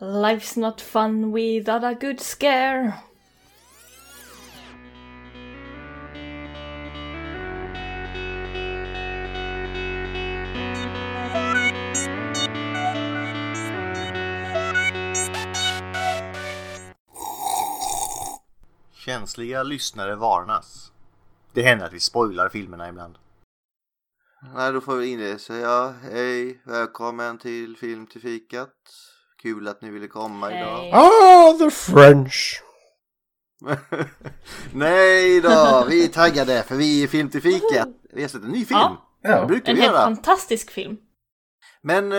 Life's not fun without a good scare. Känsliga lyssnare varnas. Det händer att vi spoilar filmerna ibland. Nej, då får vi inleda säga hej, välkommen till Film till fikat. Kul att ni ville komma Hej. idag. Ah, the French! Nej då, vi är taggade för vi är Film till fikat. Vi har sett en ny film. Ja. Det Ja. brukar En vi helt göra. fantastisk film. Men eh,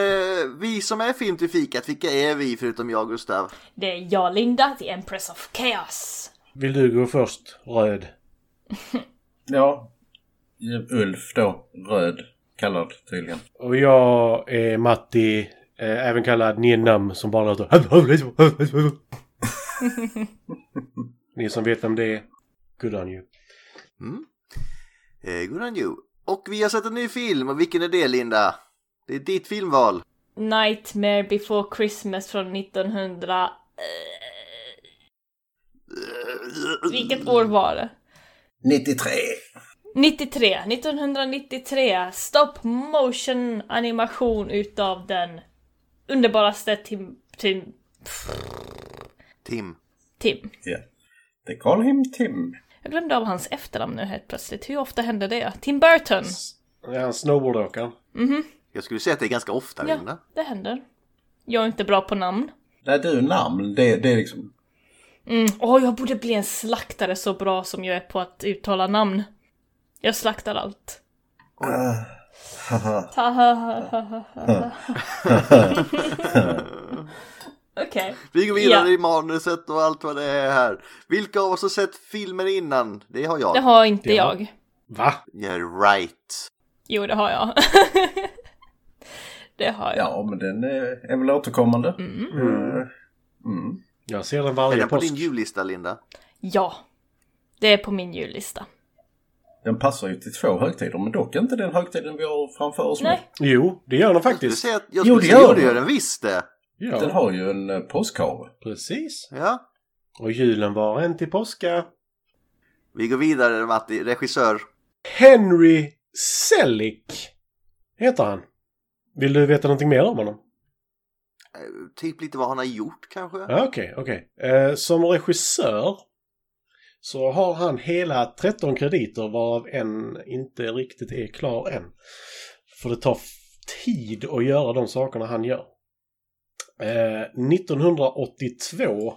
vi som är Film till fikat, vilka är vi förutom jag och Gustav? Det är jag, Linda, the Empress of Chaos. Vill du gå först? Röd. Ja. Ulf då. Röd. Kallad tydligen. Och jag är Matti, eh, även kallad Nienam, som bara låter... Ni som vet vem det är, good on you. Mm. Eh, good on you. Och vi har sett en ny film, och vilken är det Linda? Det är ditt filmval. Nightmare before Christmas från 1900... eh, Vilket år var det? 93. 93. 1993. Stop motion animation utav den underbaraste Tim... Tim... Tim. Tim. Ja. They call him Tim. Jag glömde av hans efternamn nu helt plötsligt. Hur ofta händer det? Tim Burton. Det är han snowboardåkaren. Jag skulle säga att det är ganska ofta Ja, Linda. det händer. Jag är inte bra på namn. Nej du, namn. Det, det är liksom... Mm. Åh, jag borde bli en slaktare så bra som jag är på att uttala namn. Jag slaktar allt. Okej. Vi går vidare Ja. i manuset och allt vad det är här. Vilka av oss har sett filmen innan? Det har jag. Det har inte Det har- jag. Va? Yeah, right. Jo, det har jag. det har jag. Ja, men den är, är väl återkommande. Mm. Eh, Mm. Jag ser den Är varje den på påsk. din jullista Linda? Ja. Det är på min jullista. Den passar ju till två högtider, men dock inte den högtiden vi har framför oss nu. Nej. Jo, det gör den Jag faktiskt. att jag Jo, det gör jo, det den. gör den visst det. Den Ja, har ju en eh, påskhare. precis. Ja. Och julen var en till påska. Vi går vidare Matti, regissör. Henry Selick heter han. Vill du veta någonting mer om honom? Eh, Typ lite vad han har gjort kanske? Ja, Okej, okej. Eh, som regissör så har han hela 13 krediter varav en inte riktigt är klar än. För det tar tid att göra de sakerna han gör. Eh, 1982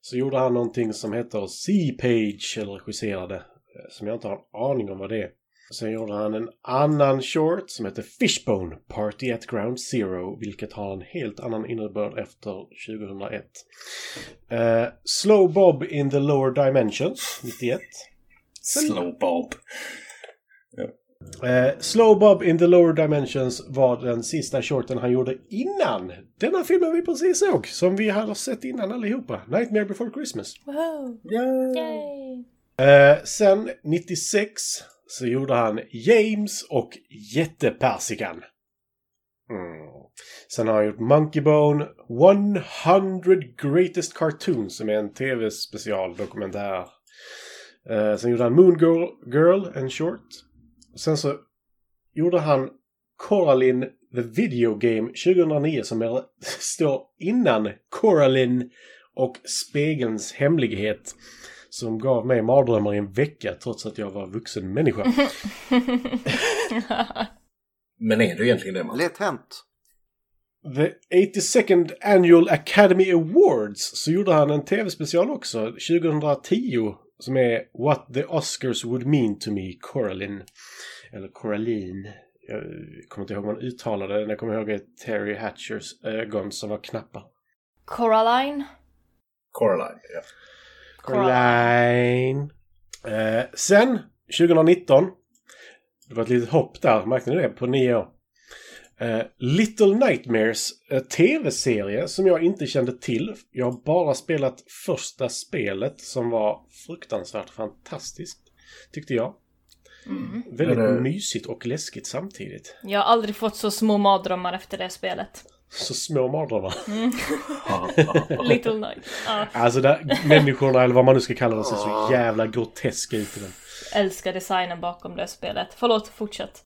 så gjorde han någonting som heter Sea Page, eller regisserade, eh, som jag inte har en aning om vad det är. Sen gjorde han en annan short som heter Fishbone Party at Ground Zero, vilket har en helt annan innebörd efter 2001. Eh, Slow Bob in the Lower Dimensions, 91. Slow Bob. Eh, Slow Bob in the Lower Dimensions var den sista shorten han gjorde innan denna filmen vi precis såg, som vi hade sett innan allihopa. Nightmare before Christmas. Wow. Ja. Yay. Eh, sen 96 så gjorde han James och Jättepersikan. Mm. Sen har han gjort Monkey Bone 100 Greatest Cartoons som är en tv-specialdokumentär. Eh, sen gjorde han Moon Girl, Girl en short. Sen så gjorde han Coraline the Video Game 2009 som är, står innan Coraline och Spegelns hemlighet. Som gav mig mardrömmar i en vecka trots att jag var vuxen människa. Men är du egentligen det, man? Lätt hänt. The 82nd Annual Academy Awards så gjorde han en tv-special också 2010 som är What the Oscars Would Mean to Me, Coraline. Eller Coraline. Jag kommer inte ihåg hur man uttalade det. Jag kommer ihåg att Terry Hatchers ögon som var knappa. Coraline. Coraline, ja. Coraline. Eh, sen, 2019. Det var ett litet hopp där, märkte ni det? På nio år. Eh, Little Nightmares, eh, tv-serie som jag inte kände till. Jag har bara spelat första spelet som var fruktansvärt fantastiskt. Tyckte jag. Väldigt Men det- mysigt och läskigt samtidigt. Jag har aldrig fått så små mardrömmar efter det spelet. Så små mardrömmar. Little Night. Ja. Alltså där, människorna eller vad man nu ska kalla det ser så jävla groteska ut i den. Älskar designen bakom det spelet. Förlåt, fortsätt.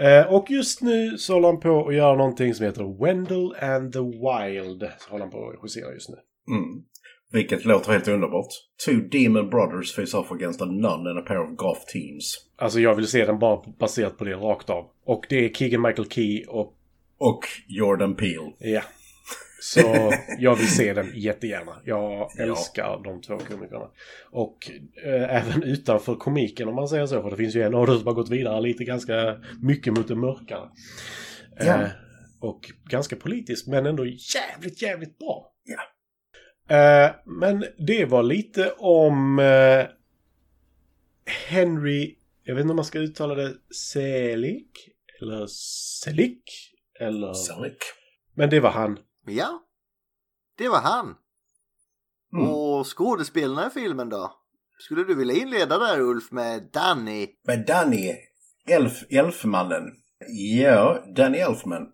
Eh, och just nu så håller han på att göra någonting som heter Wendell and the Wild. Så håller han på att regissera just nu. Mm. Vilket låter helt underbart. Two demon brothers face off against a nun and a pair of goth teens. Alltså jag vill se den bara baserat på det rakt av. Och det är Keegan Michael Key och... Och Jordan Peele. Ja. Så jag vill se den jättegärna. Jag älskar ja. de två komikerna. Och eh, även utanför komiken om man säger så. För det finns ju en av dem som har gått vidare lite ganska mycket mot det mörkare. Ja. Eh, och ganska politisk men ändå jävligt, jävligt bra. Ja. Eh, men det var lite om eh, Henry, jag vet inte om man ska uttala det Selig eller Selig eller... Selig. Men det var han. Ja, det var han. Mm. Och skådespelarna i filmen då? Skulle du vilja inleda där Ulf med Danny? Med Danny, Elf, Elfmannen. Ja, Danny Elfman.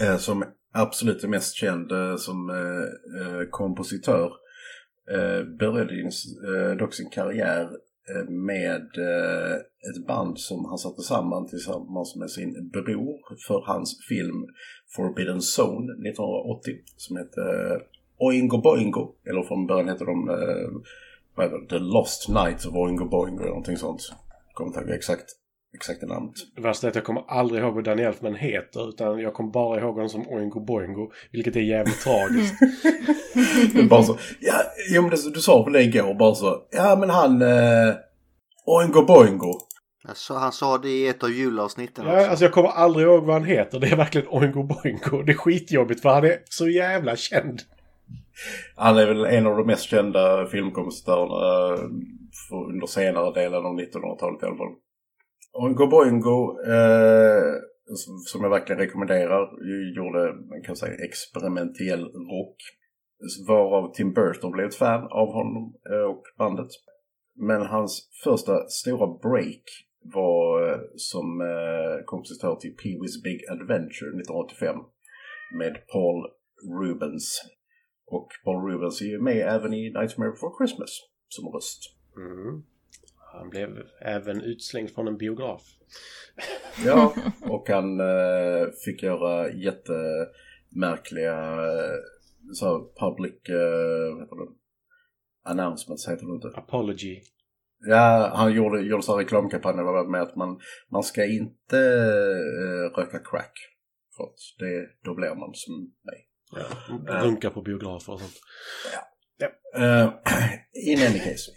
Eh, som absolut är mest känd eh, som eh, kompositör. Började dock sin karriär Eh, med eh, ett band som han satte samman tillsammans med sin bror för hans film Forbidden Zone 1980 som hette eh, Oingo Boingo. Eller från början hette de det, The Lost Night of Oingo Boingo eller någonting sånt. Kommer inte ihåg exakt exakta namnet. Det värsta är att jag kommer aldrig ihåg vad Danny Elfman heter. Utan jag kommer bara ihåg honom som Oingo Boingo. Vilket är jävligt tragiskt. bara så. Ja, jo, men det, du sa på det igår bara så. Ja men han... Eh, Oingo Boingo. Alltså, han sa det i ett av julavsnitten ja, Alltså jag kommer aldrig ihåg vad han heter. Det är verkligen Oingo Boingo. Det är skitjobbigt för han är så jävla känd. Han är väl en av de mest kända filmkompositörerna eh, under senare delen av 1900-talet i alla fall. Oingo Boingo, eh, som jag verkligen rekommenderar, gjorde man kan säga experimentell rock. Varav Tim Burton blev ett fan av honom eh, och bandet. Men hans första stora break var eh, som eh, kompositör till Pee-Wee's Big Adventure 1985 med Paul Rubens. Och Paul Rubens är ju med även i Nightmare Before Christmas som röst. Mm. Han blev även utslängd från en biograf. Ja, och han eh, fick göra jättemärkliga eh, så public eh, announcements heter det inte. Apology. Ja, han gjorde, gjorde så reklamkampanjer med att man, man ska inte eh, röka crack. För att det, då blir man som mig. Ja, runka på biografer och sånt. Ja. ja. Uh, in any case.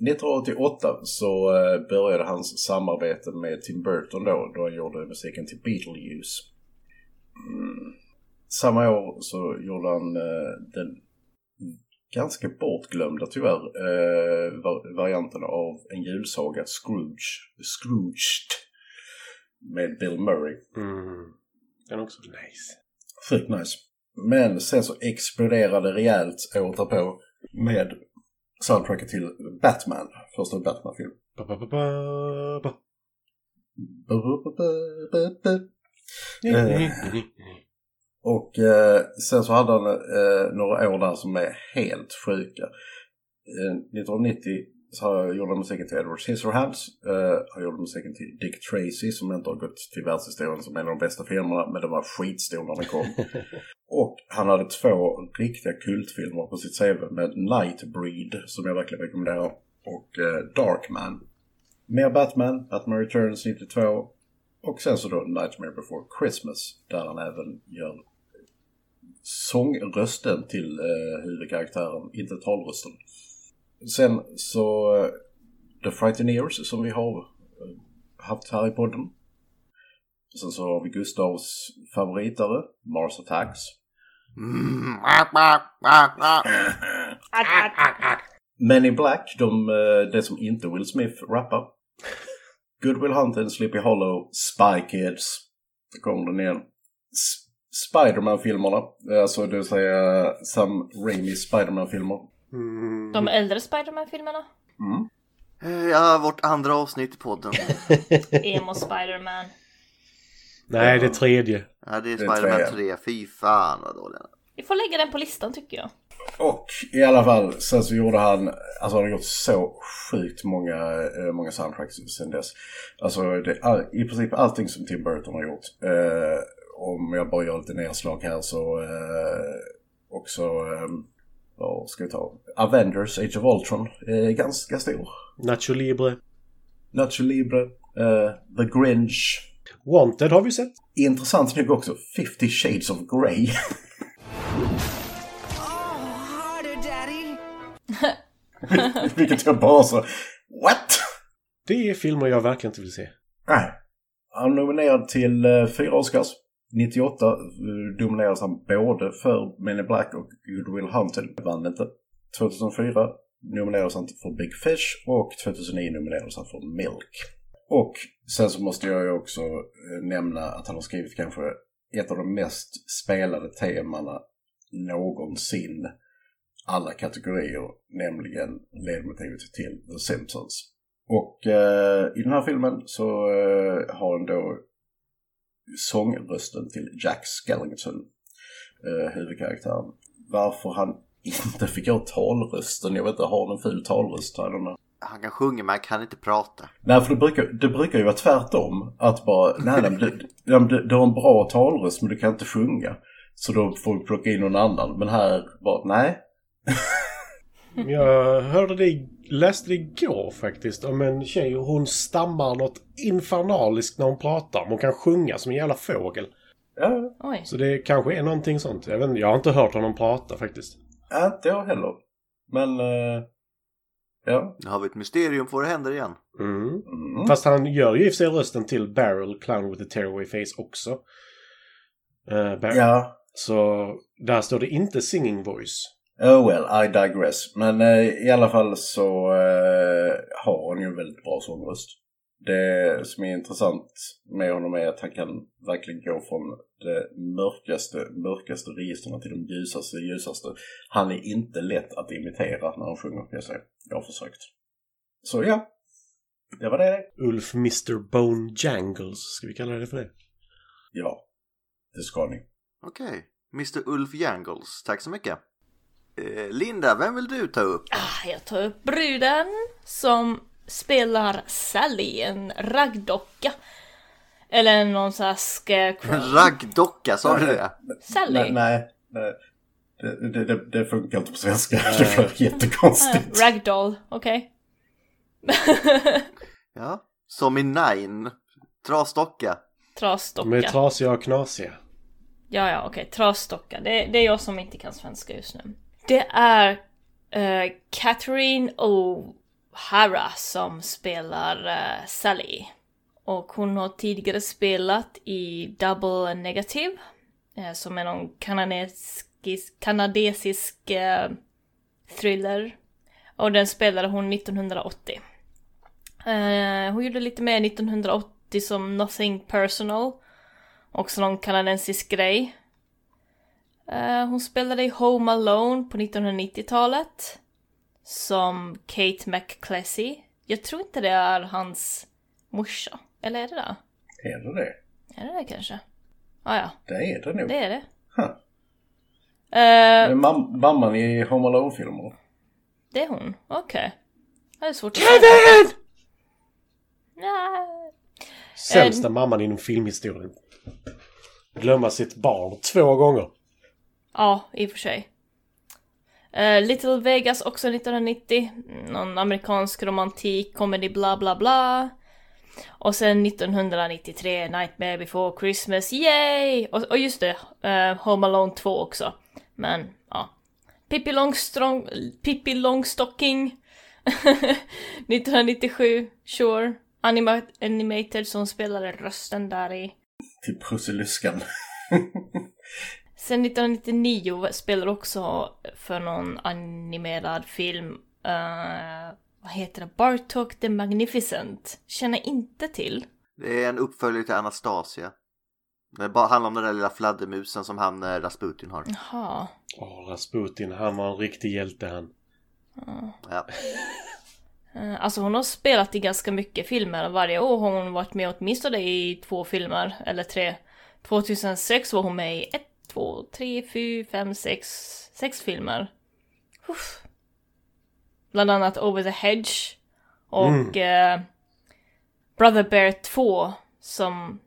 1988 så uh, började hans samarbete med Tim Burton då, då han gjorde musiken till Beetlejuice. Mm. Samma år så gjorde han uh, den ganska bortglömda tyvärr eh, varianten av en julsaga, Scrooge. Scrooged. Med Bill Murray. Mm. Den är också nice. Sjukt nice. Men sen så exploderade rejält året därpå med soundtracket till Batman. Första Batman-film. Ba, ba, ba, ba. Eh, och eh, sen så hade han eh, några år där som är helt sjuka. Eh, 1990 så har jag gjort musiken till Edward Scissorhands. Eh, har gjort musiken till Dick Tracy som inte har gått till världshistorien som en av de bästa filmerna. Men den var skitstor när den kom. och han hade två riktiga kultfilmer på sitt CV med Nightbreed som jag verkligen rekommenderar. Och eh, Darkman. Mer Batman, Batman Returns 92. Och sen så då Nightmare Before Christmas där han även gör sångrösten till eh, huvudkaraktären, inte talrösten. Sen så eh, The Frighteneers som vi har eh, haft här i podden. Sen så har vi Gustavs favoritare, Mars Attacks. Mm. Men i Black, de, eh, det som inte Will Smith rappar. Goodwill Hunting, Sleepy Hollow, Spy Kids. Där kommer den igen. Spiderman-filmerna. Alltså det vill säga Sam Raimis Spiderman-filmer. Mm. De äldre Spiderman-filmerna? Mm. Eh, ja, vårt andra avsnitt i podden. Emo Spiderman. Nej, det är tredje. Ja, det är Spiderman trean. 3. Fy fan vad dålig han är. Vi får lägga den på listan tycker jag. Och i alla fall, sen så gjorde han, alltså han har gjort så sjukt många, eh, många soundtracks sen dess. Alltså det, all, i princip allting som Tim Burton har gjort. Eh, om jag bara gör lite nedslag här så eh, också, eh, vad ska vi ta? Avengers, Age of Ultron, är ganska stor. Nacho Libre. Nacho Libre, eh, The Grinch. Wanted har vi sett. Intressant nog också, 50 Shades of Grey. Vilket jag bara så, what? Det är filmer jag verkligen inte vill se. Nej. Han är nominerad till eh, fyra Oscars. 98 eh, dominerades han både för Men in Black och Good Will Hunting. Vann inte. 2004 nominerades han för Big Fish och 2009 nominerades han för Milk. Och sen så måste jag ju också eh, nämna att han har skrivit kanske ett av de mest spelade temana någonsin. Alla kategorier, nämligen ledmotivet till The Simpsons. Och eh, i den här filmen så eh, har han då sångrösten till Jack Skellington, eh, huvudkaraktären. Varför han inte fick göra talrösten, jag vet inte, har han en ful talröst? Han kan sjunga men han kan inte prata. Nej, för det brukar, det brukar ju vara tvärtom. Att bara, nej, nej du, du, du har en bra talröst men du kan inte sjunga. Så då får vi plocka in någon annan. Men här bara, nej. Jag hörde det, läste det igår faktiskt om en tjej och hon stammar något infernaliskt när hon pratar. Hon kan sjunga som en jävla fågel. Ja, Oj. Så det kanske är någonting sånt. Jag, vet, inte, jag har inte hört honom prata faktiskt. inte jag heller. Men, eh, ja. Nu har vi ett mysterium för det händer igen. Mm. Mm. Fast han gör ju i sig rösten till Barrel, Clown with a tearaway face också. Uh, Barrel. Ja, Så där står det inte singing voice. Oh well, I digress. Men eh, i alla fall så eh, har han ju en väldigt bra sångröst. Det som är intressant med honom är att han kan verkligen gå från det mörkaste, mörkaste registren till de ljusaste, ljusaste. Han är inte lätt att imitera när han sjunger, kan jag säga. Jag har försökt. Så ja, det var det. Ulf Mr Bone Jangles, ska vi kalla det för det? Ja, det ska ni. Okej. Mr Ulf Jangles, tack så mycket. Eh, Linda, vem vill du ta upp? Ah, jag tar upp bruden som spelar Sally, en raggdocka. Eller någon sån här En scarecrow. raggdocka, sa du det? Sally? Nej, nej. Det, det, det, det funkar inte på svenska. Det Ah, jättekonstigt. ragdoll, okej. Ja. Som i Nine. Trasdocka. Trasdocka. De är trasiga och knasiga. Ja, ja, okej. Trasdocka. Det, det är jag som inte kan svenska just nu. Det är uh, Catherine O'Hara som spelar uh, Sally. Och hon har tidigare spelat i Double Negative. uh, som är någon kanadensisk kanadesisk thriller. Och den spelade hon 1980. Hon gjorde lite mer 1980 som Nothing Personal. Också någon kanadensisk grej. Eh, hon spelade i Home Alone på 1990-talet. Som Kate McCleskey. Jag tror inte det är hans morsa. Eller är det det? Är det det? Är det det kanske? Ah, ja, Det är det nog. det är det. Huh. Eh, Men mam- mamman i Home Alone-filmer. det är hon. Okej. Det är svårt att säga. Nej. Sämsta mamman inom filmhistorien. Glömma sitt barn två gånger. Ja, i och för sig. Uh, Little Vegas också 1990. Någon amerikansk romantik, comedy bla bla bla. Och sen 1993, Nightmare before Christmas, yay! Och, och just det, uh, Home Alone 2 också. Men, ja. Pippi Longstrong, Pippi Longstocking. 1997, sure. Anima animated som spelade rösten där i. Typ Till Prussiluskan. Sen 1999 spelar också för någon animerad film, eh, vad heter det, Bartok the Magnificent. Känner inte till. Det är en uppföljare till Anastasia. Det bara handlar om den där lilla fladdermusen som han eh, Rasputin har. Jaha. Åh, Rasputin, han var en riktig hjälte han. Ja. Eh, Alltså hon har spelat i ganska mycket filmer. Varje år har hon varit med åtminstone i två filmer, eller tre. 2006 var hon med i ett, två, tre, fyra, fem, sex, sex filmer. Uff. Bland annat Over the Hedge och eh, Brother Bear 2 som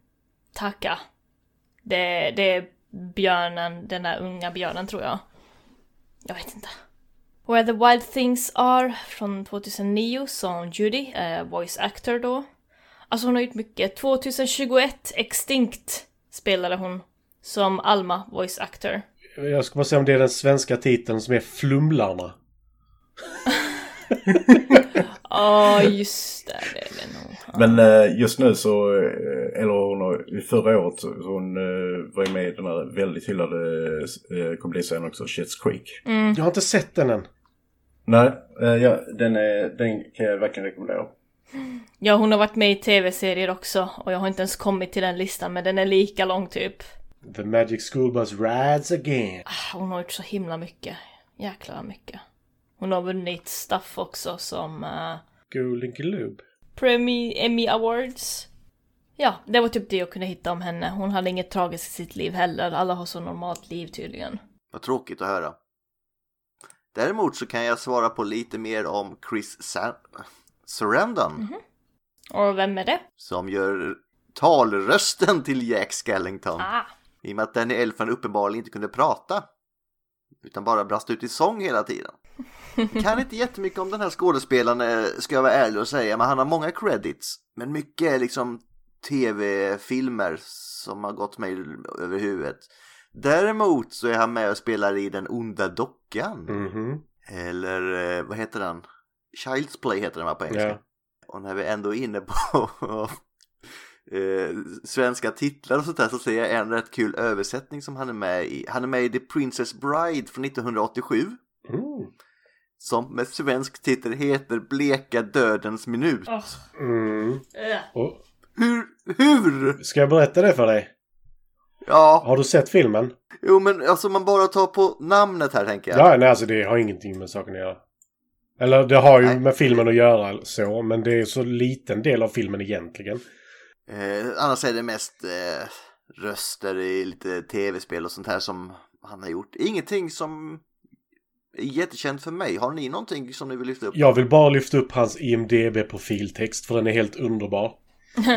Taka. Det, det är björnen, den där unga björnen tror jag. Jag vet inte. Where the Wild Things Are från 2009 som Judy, eh, voice actor då. Alltså hon har gjort mycket. 2021 Extinct spelade hon som Alma, voice actor. Jag ska bara se om det är den svenska titeln som är Flumlarna. Ja, just det. Det det nog. Men eh, just nu så, eh, eller hon har, förra året så hon eh, var ju med i den här väldigt hyllade eh, komediserien också, Shit's Creek. Jag har inte sett den än. Nej, ja, den, är, den kan jag verkligen rekommendera. Ja, hon har varit med i tv-serier också och jag har inte ens kommit till den listan men den är lika lång typ. The Magic School Bus rides again. Ah, Hon har gjort så himla mycket. Jäklar mycket. Hon har vunnit stuff också som uh, Golden Globe. Emmy, Emmy Awards. Ja, det var typ det jag kunde hitta om henne. Hon hade inget tragiskt i sitt liv heller. Alla har så normalt liv tydligen. Vad tråkigt att höra. Däremot så kan jag svara på lite mer om Chris Sa- Sarandon Och vem är det? som gör talrösten till Jack Skellington. Ah, I och med att Danny Elfman uppenbarligen inte kunde prata. Utan bara brast ut i sång hela tiden. Kan inte jättemycket om den här skådespelaren eh, ska jag vara ärlig och säga. Men han har många credits. Men mycket är liksom tv-filmer som har gått mig över huvudet. Däremot så är han med och spelar i Den onda dockan. Mhm. Eller eh, vad heter den? Child's Play heter den va på engelska. Ja. Och när vi ändå är inne på eh, svenska titlar och sånt där så ser jag en rätt kul översättning som han är med i. Han är med i The Princess Bride från 1987 Mm. som med svensk titel heter Bleka dödens minut. åh, Mm. Och, Hur? Hur? ska jag berätta det för dig? Ja, Har du sett filmen? jo men alltså man bara tar på namnet här tänker jag. Ja, nej alltså det har ingenting med saken att göra. Eller det har ju Nej. med filmen att göra så, men det är så liten del av filmen egentligen. Eh, annars är det mest eh, röster i lite tv-spel och sånt här som han har gjort. Ingenting som är jättekänt för mig. Har ni någonting som ni vill lyfta upp? Jag vill bara lyfta upp hans IMDB-profiltext för den är helt underbar.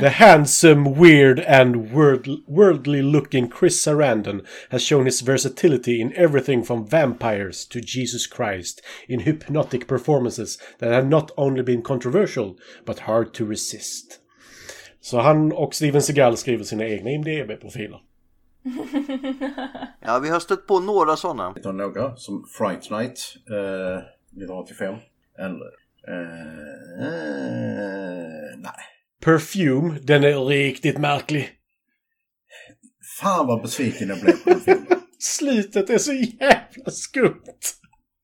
The handsome, weird and world- worldly looking Chris Sarandon has shown his versatility in everything from vampires to Jesus Christ in hypnotic performances that have not only been controversial but hard to resist. Så han och Steven Seagal skriver sina egna IMDB-profiler. Ja, vi har stött på några sådana. Vi några som Fright Night eh, 1985. Eller... Eh, eh, nej. Perfume, den är riktigt märklig. Fan vad besviken jag blev på den filmen. Slutet är så jävla skumt.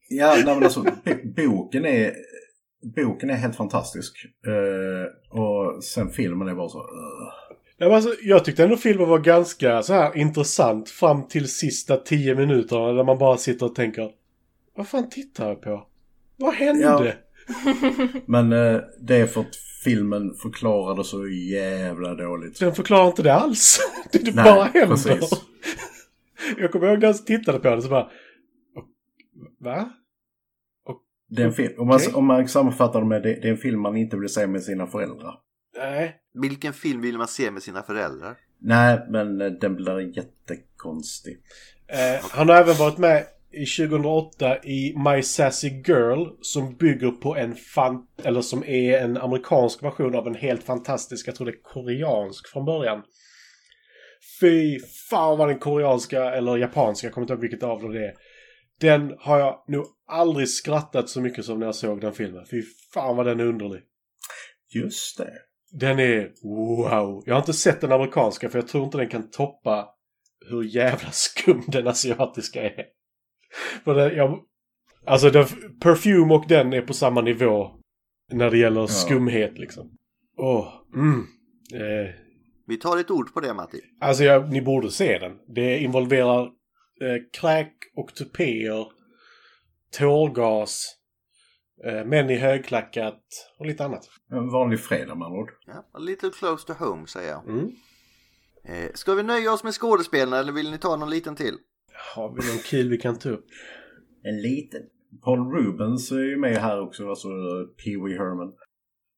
Ja, nej, men alltså bo- boken är... Boken är helt fantastisk. Eh, och sen filmen är bara så... Uh. Ja, alltså, jag tyckte ändå filmen var ganska så här intressant fram till sista tio minuterna där man bara sitter och tänker Vad fan tittar jag på? Vad hände? Men eh, det är för att filmen förklarade så jävla dåligt. Den förklarar inte det alls. Det, det Nej, bara händer. precis. Jag kommer ihåg när jag tittade på den så bara Va? Det är en film, om, man, Okej. om man sammanfattar det med det, det är en film man inte vill se med sina föräldrar. Nej. Vilken film vill man se med sina föräldrar? Nej, men eh, den blir jättekonstig. Eh, han har även varit med i 2008 i My Sassy Girl som bygger på en fan... Eller som är en amerikansk version av en helt fantastisk, jag tror det är koreansk från början. Fy fan vad den koreanska eller japanska, jag kommer inte ihåg vilket av dem det är. Den har jag nog aldrig skrattat så mycket som när jag såg den filmen. Fy fan vad den är underlig. Just det. Den är wow. Jag har inte sett den amerikanska för jag tror inte den kan toppa hur jävla skum den asiatiska är. För det, jag, alltså den, Perfume och den är på samma nivå när det gäller skumhet liksom. Åh, mm. Eh, Vi tar ett ord på det Matti. alltså jag, ni borde se den. Det involverar eh, kräk och tupéer, tårgas, Eh, män i högklackat och lite annat. En vanlig fredag med andra ord. Ja, a little close to home säger jag. Mm. Eh, ska vi nöja oss med skådespelarna eller vill ni ta någon liten till? Har vi någon kul vi kan ta upp? En liten. Paul Rubens är ju med här också, alltså Pee Wee Herman.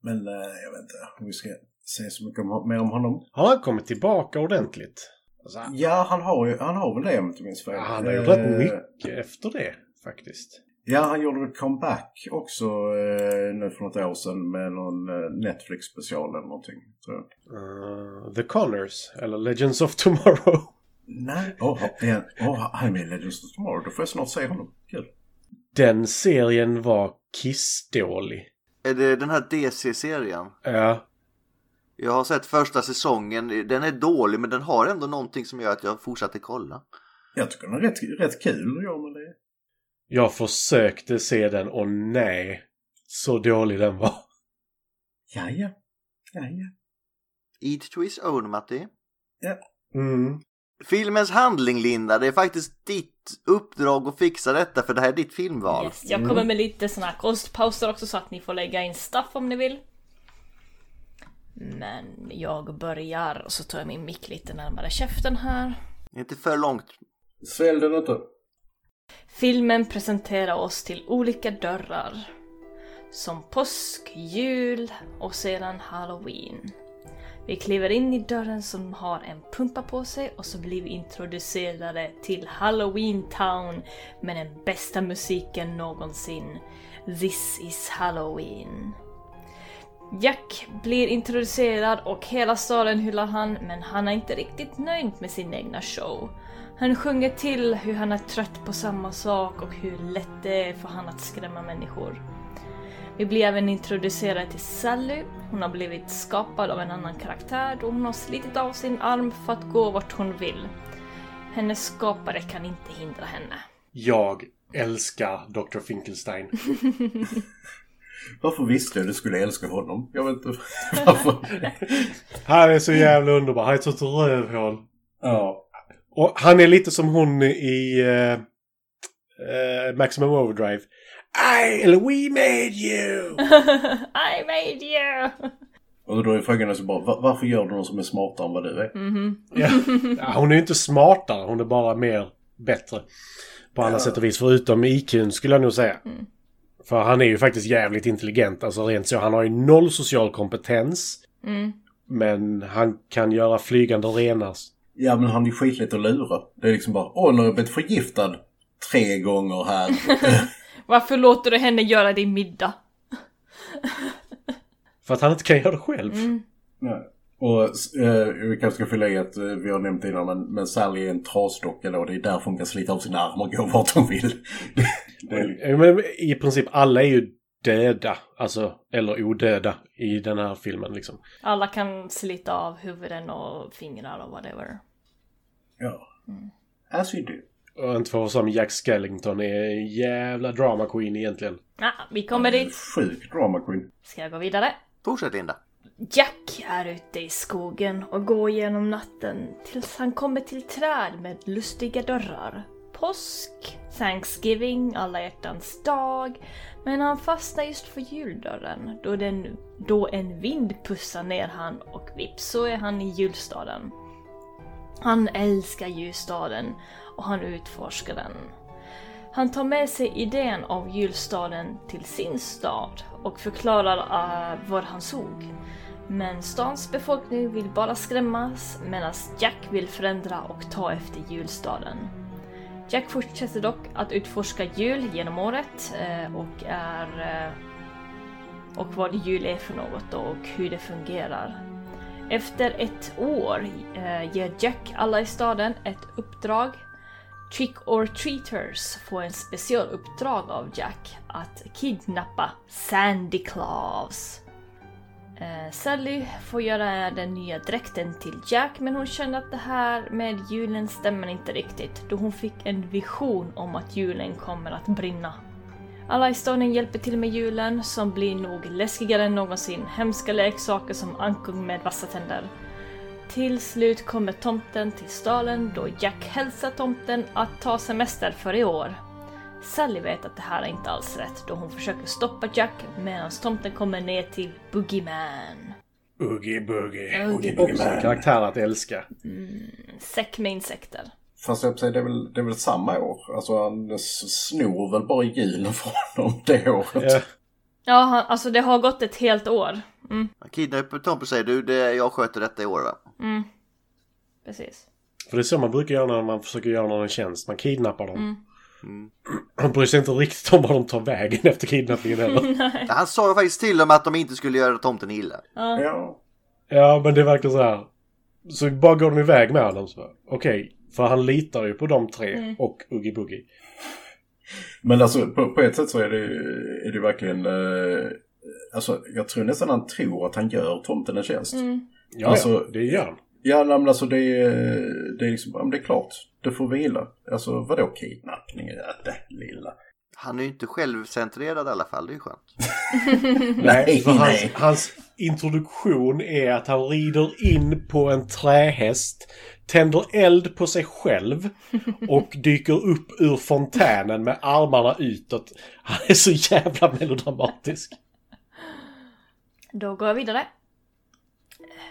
Men eh, jag vet inte om vi ska säga så mycket om, mer om honom. Har han kommit tillbaka ordentligt? Alltså, Ja, han har, ju, han har väl det om jag inte minns fel. ja, han har gjort Eh, rätt mycket efter det faktiskt. Ja, han gjorde ett comeback också eh, nu för något år sedan med någon eh, Netflix-special eller någonting. tror jag. Uh, The Connors, eller Legends of Tomorrow. Nej, oh, oh, han är med i Legends of Tomorrow. Då får jag snart se honom. Kul. Den serien var kissdålig. Är det den här DC-serien? Ja, Jag har sett första säsongen. Den är dålig men den har ändå någonting som gör att jag fortsatte kolla. Jag tycker den är rätt, rätt kul. Ja, men det... jag försökte se den och nej, så dålig den var. Ja, ja. Ja, ja. Eat to his own, Matti. Mm. Filmens handling, Linda. Det är faktiskt ditt uppdrag att fixa detta för det här är ditt filmval. Yes. Jag kommer med lite såna här kostpauser också så att ni får lägga in stuff om ni vill. Men jag börjar och så tar jag min mick lite närmare käften här. Inte för långt. Svälj den inte. Filmen presenterar oss till olika dörrar. Som påsk, jul och sedan halloween. Vi kliver in i dörren som har en pumpa på sig och så blir vi introducerade till Halloween Town med den bästa musiken någonsin. This is Halloween. Jack blir introducerad och hela staden hyllar han, men han är inte riktigt nöjd med sin egna show. Han sjunger till hur han är trött på samma sak och hur lätt det är för han att skrämma människor. Vi blir även introducerade till Sally. Hon har blivit skapad av en annan karaktär då hon har slitit av sin arm för att gå vart hon vill. Hennes skapare kan inte hindra henne. Jag älskar Dr. Finkelstein. Varför visste jag att du skulle älska honom? Jag vet inte varför. Han är så jävla underbar. Han är ett sånt rövhål. ja. Och han är lite som hon i uh, uh, Maximum Overdrive. I, eller we made you! I made you! Och då är frågan alltså bara, "Va- varför gör du någon som är smartare än vad du är? ja. ja, hon är ju inte smartare, hon är bara mer bättre. På alla sätt och vis, förutom IQn skulle jag nog säga. För han är ju faktiskt jävligt intelligent, alltså rent så. Han har ju noll social kompetens. Men han kan göra flygande renar. Ja, men han är ju skitlätt att lura. Det är liksom bara, åh, nu har jag blivit förgiftad tre gånger här. Varför låter du henne göra din middag? För att han inte kan göra det själv. Nej. Och eh, vi kanske ska fylla i att eh, vi har nämnt innan, men, men Sally är en trasdocka då. Det är därför hon kan slita av sina armar och gå vart hon vill. Det är, Ja, Men I princip alla är ju döda. Alltså, eller odöda i den här filmen liksom. Alla kan slita av huvuden och fingrar och whatever. ja. As you do. Och inte för som Jack Skellington är en jävla drama queen egentligen. Ja, vi kommer dit. Sjuk drama queen. Ska jag gå vidare? Fortsätt Linda. Jack är ute i skogen och går genom natten tills han kommer till träd med lustiga dörrar. Påsk, Thanksgiving, alla hjärtans dag. Men han fastnar just för juldörren då, den, då en vind pussar ner han och vips så är han i julstaden. Han älskar julstaden och han utforskar den. Han tar med sig idén av julstaden till sin stad och förklarar eh, uh, vad han såg. Men stans befolkning vill bara skrämmas medan Jack vill förändra och ta efter julstaden. Jack fortsätter dock att utforska jul genom året eh, och är eh, och vad jul är för något och hur det fungerar. Efter ett år eh, ger Jack alla i staden ett uppdrag. Trick or treaters får en specialuppdrag av Jack att kidnappa Sandy Claus. Eh, Sally får göra den nya dräkten till Jack men hon känner att det här med julen stämmer inte riktigt då hon fick en vision om att julen kommer att brinna. Alla i staden hjälper till med julen som blir nog läskigare än någonsin. Hemska leksaker som ankung med vassa tänder. Till slut kommer tomten till staden då Jack hälsar tomten att ta semester för i år. Sally vet att det här är inte alls rätt då hon försöker stoppa Jack medan tomten kommer ner till Boogeyman. Oogie Boogie. Oogie Också en karaktär att älska. Säck med insekter. Fast jag säga, det, är väl, det är väl samma år. Alltså han snor väl bara hjulen från honom det året. Ja. Ja, han, alltså det har gått ett helt år. Mm, Han kidnappar Tomten säger du, det, jag sköter detta i år va? mm. Precis. För det är så man brukar göra när man försöker göra någon en tjänst. Man kidnappar dem. Mm. Mm. Han bryr sig inte riktigt om vad de tar vägen efter kidnappningen heller. Han sa ju faktiskt till dem att de inte skulle göra tomten illa. Ja. ja, men det verkar så här. Så bara går de iväg med honom. så. Okej, för han litar ju på de tre Mm. och Oogie Boogie. Men alltså på, på ett sätt så är det, är det verkligen... Eh, alltså jag tror nästan han tror att han gör tomten en tjänst. Mm. Ja, Alltså- ja, det gör han. Ja, nej, men alltså det är, det är liksom, det är klart. Du får vila. Alltså vadå kidnappning? Ja, det lilla. Han är ju inte självcentrerad i alla fall, det är ju skönt. Nej, för hans, nej. hans introduktion är att han rider in på en trähäst, tänder eld på sig själv och dyker upp ur fontänen med armarna utåt. Han är så jävla melodramatisk. Då går jag vidare.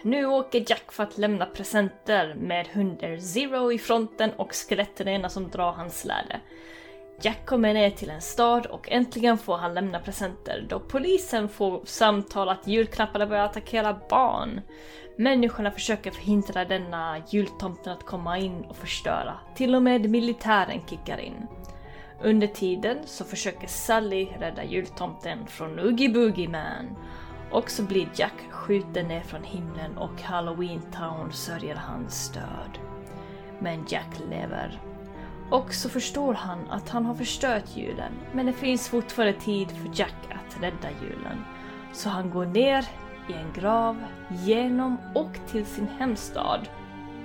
Nu åker Jack för att lämna presenter med hunden Zero i fronten och skelettrena som drar hans släde. Jack kommer ner till en stad och äntligen får han lämna presenter då polisen får samtal att julklapparna börjar attackera barn. Människorna försöker förhindra denna jultomten att komma in och förstöra. Till och med militären kickar in. Under tiden så försöker Sally rädda jultomten från Oogie Boogie Man. Och så blir Jack skjuten ner från himlen och Halloween Town sörjer hans död. Men Jack lever. Och så förstår han att han har förstört julen, men det finns fortfarande tid för Jack att rädda julen. Så han går ner i en grav, genom och till sin hemstad.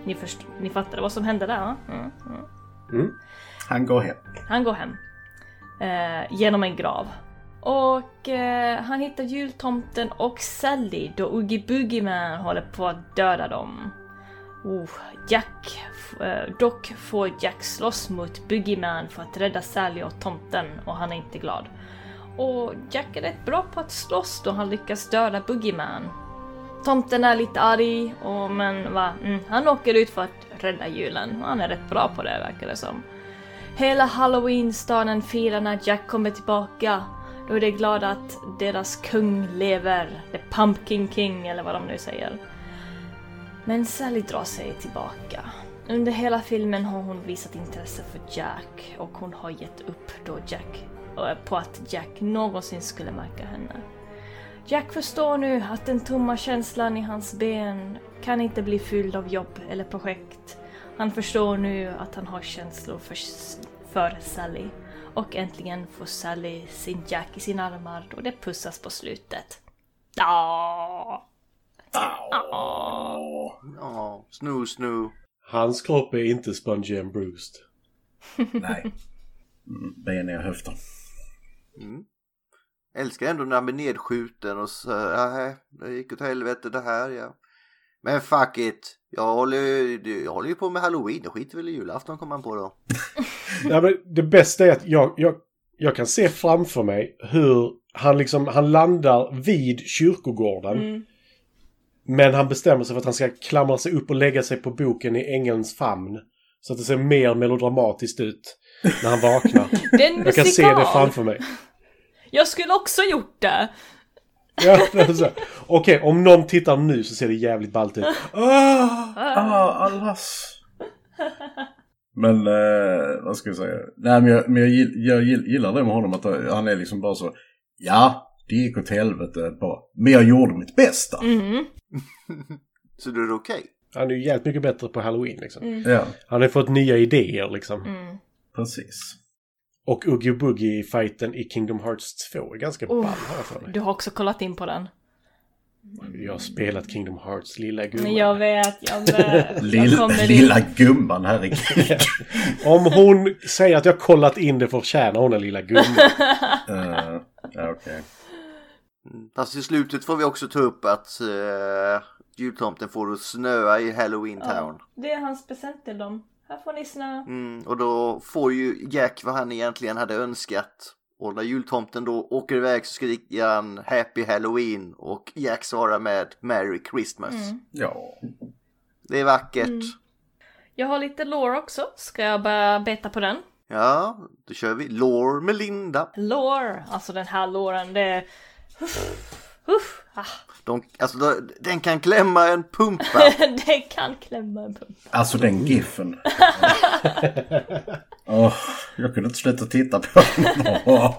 Ni, först- ni fattade vad som hände där? va? Mm, mm. Han går hem. Han går hem. Eh, genom en grav. Och eh, han hittar jultomten och Sally då Oogie Boogie Man håller på att döda dem. Oh, Jack, eh, dock får Jack slåss mot Boogie Man för att rädda Sally och tomten och han är inte glad. Och Jack är rätt bra på att slåss då han lyckas döda Boogie Man. Tomten är lite arg, och, men va, mm, han åker ut för att rädda julen. och Han är rätt bra på det verkar det som. Hela halloween-staden firar när Jack kommer tillbaka. Då är de glada att deras kung lever. The Pumpkin King eller vad de nu säger. Men Sally drar sig tillbaka. Under hela filmen har hon visat intresse för Jack och hon har gett upp då Jack eh, på att Jack någonsin skulle märka henne. Jack förstår nu att den tomma känslan i hans ben kan inte bli fylld av jobb eller projekt. Han förstår nu att han har känslor för, för Sally. Och äntligen får Sally sin Jack i sina armar och det pussas på slutet. Ja. Åh. Ja, snoo snoo. Hans kropp är inte spongy and bruised. Nej. Mm, beniga höfter. Mm. Älskar ändå när han blir nedskjuten och så, ja, det gick åt helvete det här ja. Men fuck it. Jag håller, ju- jag håller ju på med halloween, jag skiter väl i julafton kommer man på då. Ja, men det bästa är att jag, jag, jag kan se framför mig hur han liksom, han landar vid kyrkogården. Mm. Men han bestämmer sig för att han ska klamra sig upp och lägga sig på boken i ängelns famn. Så att det ser mer melodramatiskt ut när han vaknar. Det är en Jag kan se det framför mig. Jag skulle också gjort det! Ja, det är så här. Okej, om någon tittar nu så ser det jävligt ballt ut. Ah, ah, allas. Men, eh, vad ska jag säga? Nej, men jag, men jag, jag gill- gillar det med honom att han är liksom bara så. Ja, det gick åt helvete bara. Men jag gjorde mitt bästa. Mm. Så då är det okej. Han är ju jävligt mycket bättre på halloween liksom. Mm. Ja, Han har fått nya idéer liksom. Mm. precis. Och Oogie Boogie-fighten i Kingdom Hearts 2 är ganska Oh. ball har jag för mig. Du har också kollat in på den. Jag har spelat Kingdom Hearts, lilla gumman. Men jag vet, jag vet. Jag Lill, kommer dit. lilla gumman, herregud. Om hon säger att jag kollat in det förtjänar hon en lilla gumman. uh, ja, okej. Mm. Fast i slutet får vi också ta upp att uh, jultomten får att snöa i halloween town. Ja, det är hans present till dem. Här får ni snö. Mm, och då får ju Jack vad han egentligen hade önskat. Och när jultomten då åker iväg så skriker han Happy Halloween och Jack svarar med Merry Christmas. Mm. Ja. Det är vackert. Mm. Jag har lite lore också. Ska jag börja beta på den? Ja, då kör vi. Lore med Linda. Lore, alltså den här loren, det är... Uff, ah. De, alltså, den kan klämma en pumpa. det kan klämma en pump. Alltså den giffen. oh, jag kunde inte sluta titta på den. Oh.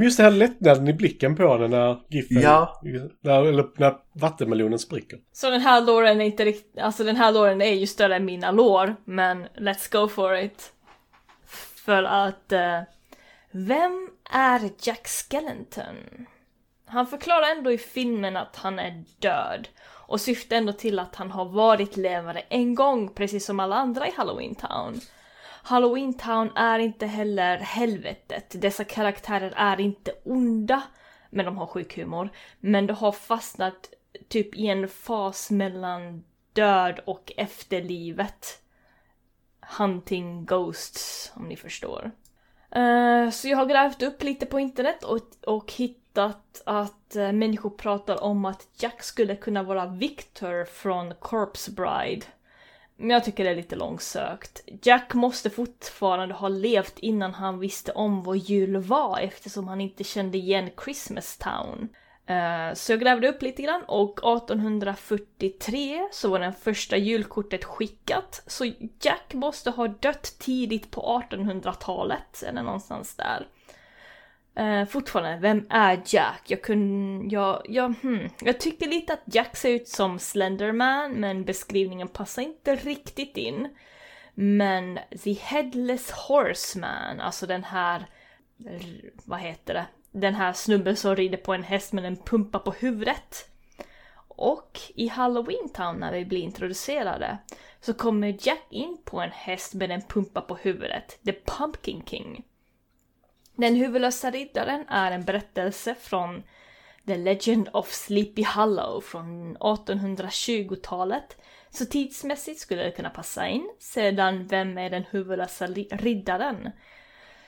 Just det här lättnaden i blicken på den när giffen... Ja. När, eller när vattenmelonen spricker. Så den här låren är inte riktigt, alltså den här låren är ju större än mina lår, men let's go for it. För att, eh, vem är Jack Skellington? Han förklarar ändå i filmen att han är död och syftar ändå till att han har varit levande en gång, precis som alla andra i Halloween Town. Halloween Town är inte heller helvetet. Dessa karaktärer är inte onda, men de har sjuk humor. Men de har fastnat typ i en fas mellan död och efterlivet. Hunting ghosts, om ni förstår. Uh, så jag har grävt upp lite på internet och, och hittat att uh, människor pratar om att Jack skulle kunna vara Victor från Corpse Bride. Men jag tycker det är lite långsökt. Jack måste fortfarande ha levt innan han visste om vad jul var eftersom han inte kände igen Christmas Town. Uh, så jag grävde upp lite grann och 1843 så var det första julkortet skickat. Så Jack måste ha dött tidigt på 1800-talet, eller någonstans där. Uh, fortfarande, vem är Jack? Jag kunde, jag, jag, hmm. jag tycker lite att Jack ser ut som Slenderman, men beskrivningen passar inte riktigt in. Men The Headless Horseman, alltså den här, vad heter det? Den här snubben som rider på en häst med en pumpa på huvudet. Och i Halloween Town när vi blir introducerade så kommer Jack in på en häst med en pumpa på huvudet, The Pumpkin King. Den huvudlösa riddaren är en berättelse från The Legend of Sleepy Hollow från 1820-talet. Så tidsmässigt skulle det kunna passa in. Sedan, vem är den huvudlösa riddaren?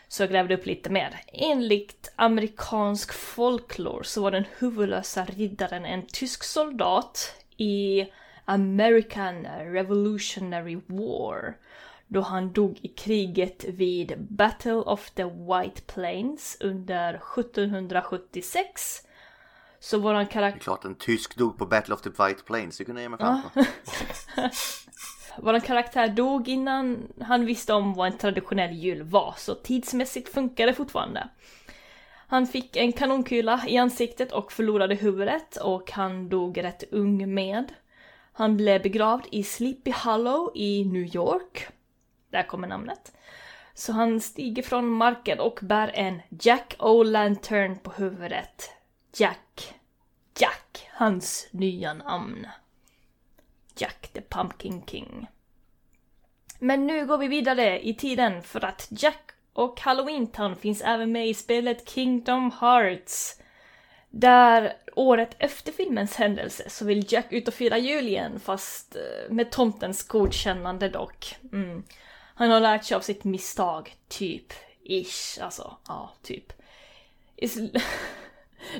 Så jag grävde upp lite mer. Enligt amerikansk folklore så var den huvudlösa riddaren en tysk soldat i American Revolutionary War då han dog i kriget vid Battle of the White Plains under 1776. Så våran Det är karaktär... klart en tysk dog på Battle of the White Plains, det kunde jag ge mig fram på. Våran karaktär dog innan han visste om vad en traditionell jul var, så tidsmässigt funkar det fortfarande. Han fick en kanonkula i ansiktet och förlorade huvudet och han dog rätt ung med. Han blev begravd i Sleepy Hollow i New York. Där kommer namnet. Så han stiger från marken och bär en Jack O'Lantern på huvudet. Jack. Jack, hans nya namn. Jack the Pumpkin King. Men nu går vi vidare i tiden för att Jack och Halloween Town finns även med i spelet Kingdom Hearts. Där året efter filmens händelse så vill Jack ut och fira jul igen fast eh, med tomtens godkännande dock. Mm. Han har lärt sig av sitt misstag, typ. Ish, alltså. Ja, typ.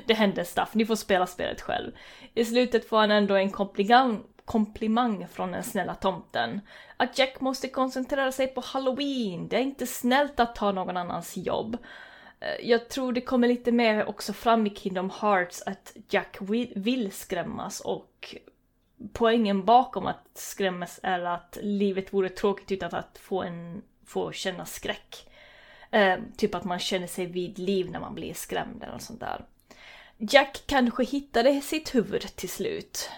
Det händer stuff, ni får spela spelet själv. I slutet får han ändå en komplimang, komplimang från den snälla tomten. Att Jack måste koncentrera sig på halloween, det är inte snällt att ta någon annans jobb. Eh, jag tror det kommer lite mer också fram i Kingdom Hearts att Jack vill skrämmas och poängen bakom att skrämmas är att livet vore tråkigt utan att få, en, få känna skräck. Eh, typ att man känner sig vid liv när man blir skrämd eller sånt där. Jack kanske hittade sitt huvud till slut.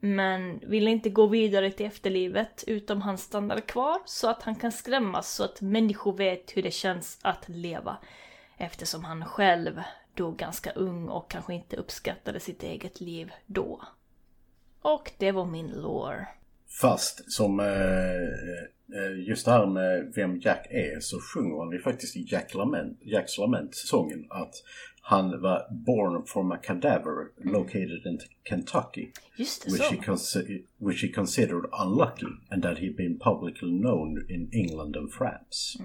Men ville inte gå vidare till efterlivet utom han stannar kvar så att han kan skrämmas så att människor vet hur det känns att leva. Eftersom han själv dog ganska ung och kanske inte uppskattade sitt eget liv då. Och det var min lore. Fast som eh, Eh, just det här med vem Jack är så sjunger han ju faktiskt i Jack Lament, Jacks Lament-sången att han var born from a cadaver located in Kentucky. Just det, which så. he, which he considered unlucky and that he'd been publicly known in England and France.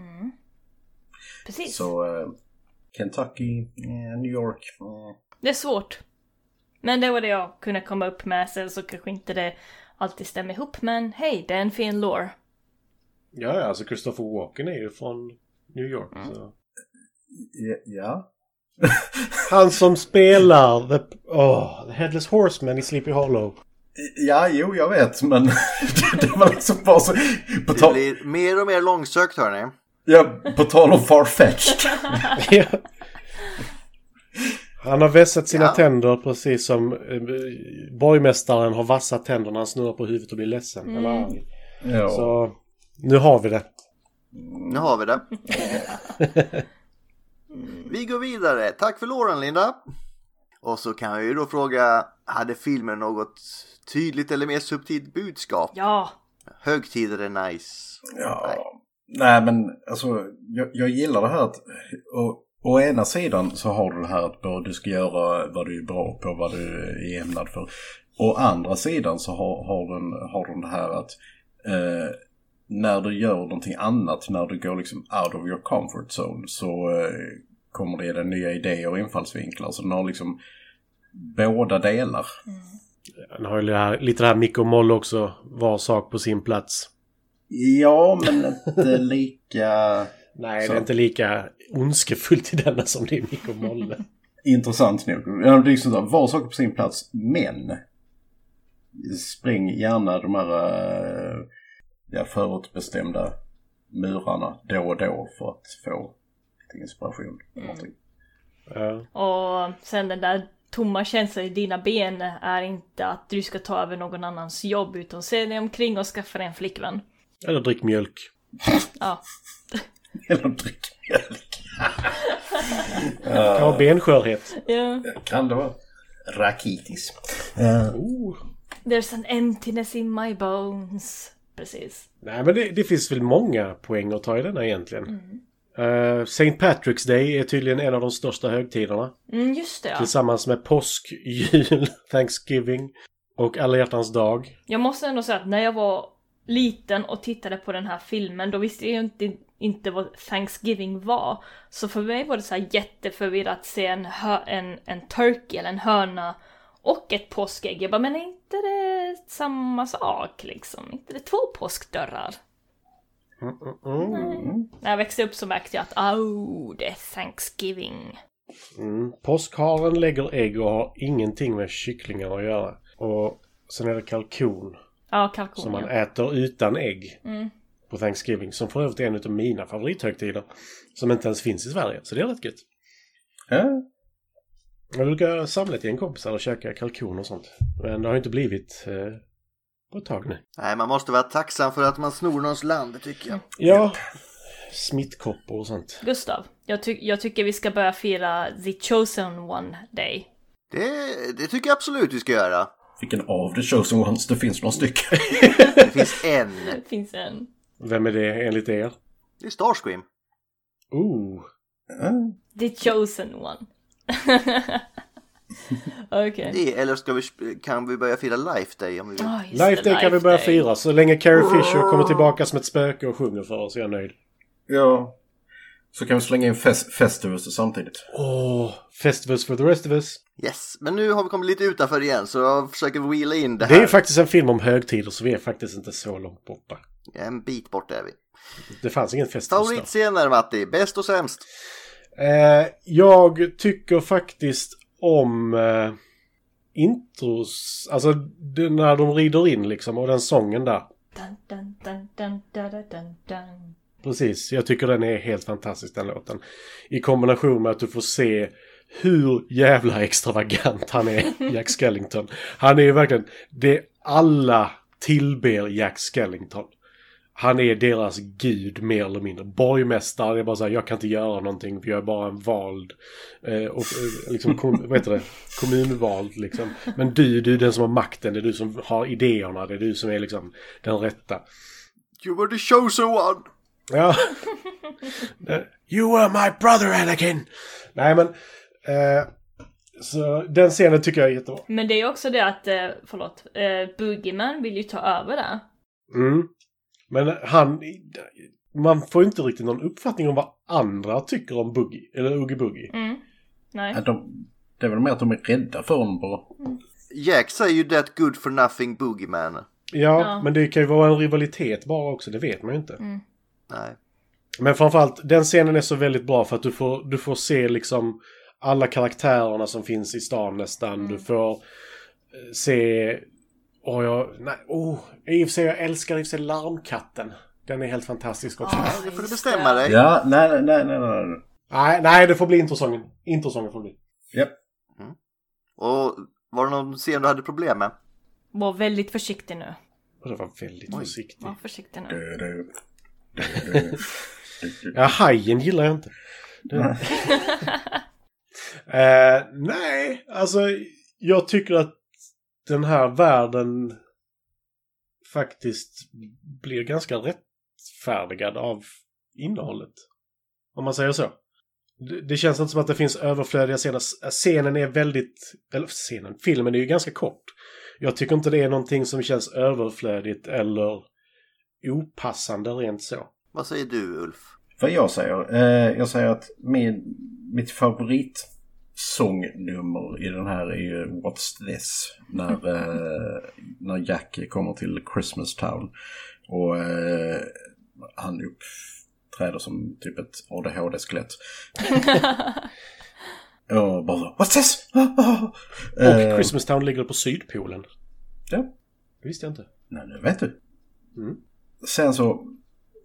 Precis. Så eh, Kentucky, eh, New York. eh. Det är svårt. Men det var det jag kunde komma upp med. Sen så kanske inte det alltid stämmer ihop. Men hej, det är en fin lore. Ja, ja, alltså Christopher Walken är ju från New York. Så. Ja. Han som spelar the, oh, the Headless Horseman i Sleepy Hollow. Ja, jo, jag vet, men det var liksom bara så... På, Det blir mer och mer långsökt hörni. ja, på tal om farfetched. Ja. Han har vässat sina Ja. tänder precis som eh, borgmästaren har vassat tänderna. Han snurrar på huvudet och blir ledsen. Eller arg. Ja. Så nu har vi det. Nu har vi det. Vi går vidare. Tack för låren Linda. Och så kan jag ju då fråga, hade filmen något tydligt eller mer subtilt budskap? Ja, Högtider är nice. Ja. Nej. Nej. men alltså jag, jag gillar det här att å, å ena sidan så har du det här att du ska göra vad du är bra på, vad du är ämnad för. Å andra sidan så har, har, den, har den det här att eh, när du gör någonting annat, när du går liksom out of your comfort zone så eh, kommer det dig nya idéer och infallsvinklar. Så den har liksom båda delar. Han har ju det här, lite det här Mick och Moll också. Var sak på sin plats. Ja, men inte lika... Nej, Så. det är inte lika ondskefullt i denna som det är Mick och Molle. Intressant nog. Ja, det är liksom så här, var saker på sin plats, men spräng gärna de här äh, ja, förutbestämda murarna då och då för att få lite inspiration. någonting. Ja. och sen den där tomma känslan i dina ben är inte att du ska ta över någon annans jobb utan se dig omkring och skaffa dig en flickvän. Eller drick mjölk. Ja, Eller drick mjölk. Kan ha benskörhet. ja. Kan det vara. Rakitis. Oh. There's an emptiness in my bones. Precis. Nej, men det, det finns väl många poäng att ta i denna egentligen. Uh, St. Patrick's Day är tydligen en av de största högtiderna. Mm, just det ja. Tillsammans med påsk, jul, Thanksgiving och alla hjärtans dag. Jag måste ändå säga att när jag var liten och tittade på den här filmen då visste jag inte, inte vad Thanksgiving var. Så för mig var det så här jätteförvirrat att se en, en, en turkey eller en höna och ett påskägg. Jag bara, men är inte det samma sak liksom? inte det två påskdörrar? Mm, mm, mm. När jag växte upp så märkte jag att oh, det är Thanksgiving. Mm. Påskharen lägger ägg och har ingenting med kycklingar att göra. Och sen är det kalkon Ja, som kalkon man ja. äter utan ägg Mm. På Thanksgiving. Som för övrigt är en av mina favorithögtider. Som inte ens finns i Sverige. Så det är rätt gött. Ja. Jag brukar samla ett gäng kompisar och käka kalkon och sånt. Men det har inte blivit eh, på ett tag nu. Nej, man måste vara tacksam för att man snor någons land, det tycker jag. Ja, smittkoppor och sånt. Gustav, jag, ty- jag tycker vi ska börja fira the chosen one day. Det, det tycker jag absolut vi ska göra. Vilken av the chosen ones? Det finns några stycken. Det finns en. Det finns en. Vem är det enligt er? Det är Starscream. Oh, Ja. The chosen one. Okej. Det, eller ska vi, kan vi börja fira Life Day om vi vill? Just Life det, Day kan vi Life börja Day. fira. Så länge Carrie Fisher kommer tillbaka som ett spöke och sjunger för oss är jag nöjd. ja. Så kan vi slänga in fest- Festivus samtidigt. Åh, Festivus for the rest of us. Yes, men nu har vi kommit lite utanför igen så jag försöker wheela in det Det här. är faktiskt en film om högtider så vi är faktiskt inte så långt borta. En bit bort är vi. Det fanns ingen Festivus då. Favoritscener Matti, bäst och sämst? Eh, jag tycker faktiskt om eh, intros, alltså det, när de rider in liksom och den sången där. Dun, dun, dun, dun, dun, dun, dun, dun. Precis, jag tycker den är helt fantastisk den låten. I kombination med att du får se hur jävla extravagant han är, Jack Skellington. Han är ju verkligen, det alla tillber Jack Skellington. Han är deras gud mer eller mindre. Borgmästare är bara så här, jag kan inte göra någonting för jag är bara en vald. Eh, och, eh, liksom, kom, vad heter det? Kommunvald liksom. Men du, du är den som har makten, det är du som har idéerna, det är du som är liksom den rätta. You were the chosen one! Ja. you were my brother Anakin! Nej men... Eh, så den scenen tycker jag är jättebra. Men det är också det att, eh, förlåt, eh, Boogieman vill ju ta över det. Mm. Men han... Man får inte riktigt någon uppfattning om vad andra tycker om Boogie, eller Oogie Boogie. Mm. Nej. De, det är väl mer att de är rädda för honom bara. Jack säger ju that good for nothing boogeyman. Ja, Ja. men det kan ju vara en rivalitet bara också, det vet man ju inte. Nej. Men framförallt, den scenen är så väldigt bra för att du får, du får se liksom alla karaktärerna som finns i stan nästan. Du får eh, se... Åh, jag... Nej, oh, i och för sig, jag älskar i och för sig Larmkatten. Den är helt fantastisk också. Ja. Det får du bestämma dig. Ja, nej, nej, nej, nej, nej. Nej, nej, det får bli introsången. Introsången får det bli. Japp. Och var det någon scen du hade problem med? Var väldigt försiktig nu. Och det var väldigt försiktig. Var försiktig nu. Du, du, du, du, du. Ja, hajen gillar jag inte. Eh, nej, alltså jag tycker att den här världen faktiskt blir ganska rättfärdigad av innehållet. Om man säger så. Det, känns inte som att det finns överflödiga scener. Scenen är väldigt... Eller scenen, filmen är ju ganska kort. Jag tycker inte det är någonting som känns överflödigt eller opassande rent så. Vad säger du Ulf? Vad jag säger? Eh, jag säger att min, mitt favoritsångnummer i den här är ju What's This? När, eh, när Jack kommer till Christmas Town. Och eh, han uppträder som typ ett ADHD-skelett. och bara så, What's this? Och Eh, Christmas Town ligger på Sydpolen. Ja, Det visste jag inte. nej, nu vet du. Mm. Sen så,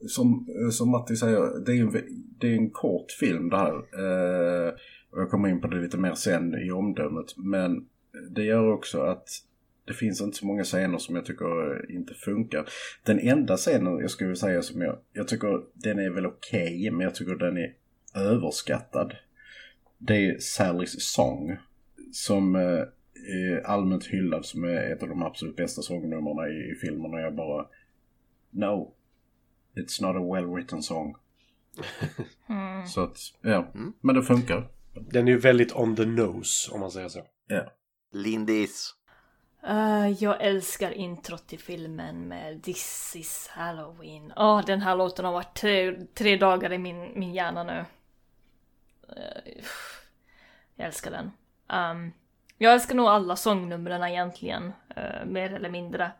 som, som Matti säger, det är, en, det är en kort film det här. Eh, och jag kommer in på det lite mer sen i omdömet. Men det gör också att det finns inte så många scener som jag tycker inte funkar. Den enda scenen jag skulle säga som jag, jag tycker den är väl okej, men jag tycker den är överskattad. Det är Sallys sång. Som eh, är allmänt hyllad som är ett av de absolut bästa sångnumren i, i filmen. Och jag bara... No. It's not a well written song. Mm. Så att, ja. Men det funkar. Den är ju väldigt on the nose, om man säger så. Ja. Lindis. Eh, jag älskar introt till filmen med This is Halloween. Åh, den här låten har varit tre, tre dagar i min, min hjärna nu. Eh, jag älskar den. Ehm, jag älskar nog alla sångnumren egentligen, eh, mer eller mindre.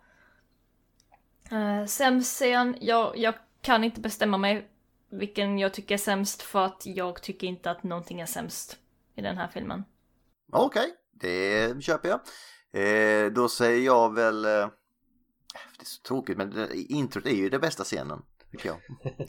Uh, sämst scen, jag, jag kan inte bestämma mig vilken jag tycker är sämst för att jag tycker inte att någonting är sämst i den här filmen. Okej, det köper jag. Eh, då säger jag väl... Eh, det är så tråkigt men det, introt är ju den bästa scenen. Tycker jag.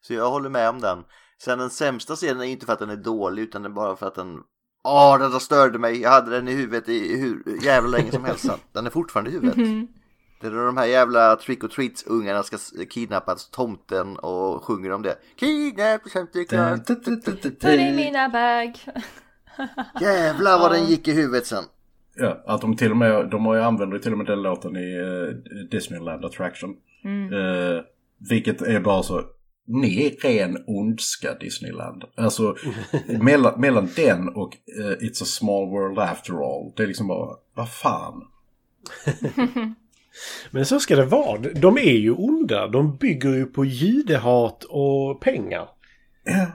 så jag håller med om den. Sen den sämsta scenen är inte för att den är dålig utan det är bara för att den... Åh, den där störde mig. Jag hade den i huvudet i hur jävla länge som helst. Den är fortfarande i huvudet. Det är då de här jävla trick or treats ungarna ska kidnappas tomten och sjunger om det. Kidnap Santa Claus. Put in mina bag. Jävlar vad den gick i huvudet sen. Ja, att de till och med, de har ju använder till och med den låten i uh, Disneyland Attraction. Eh, vilket är bara så, ni är ren ondska Disneyland. Alltså, mellan, mellan den och eh, It's a small world after all. Det är liksom bara, vad fan. Men så ska det vara. De är ju onda. De bygger ju på judehat och pengar. Ja.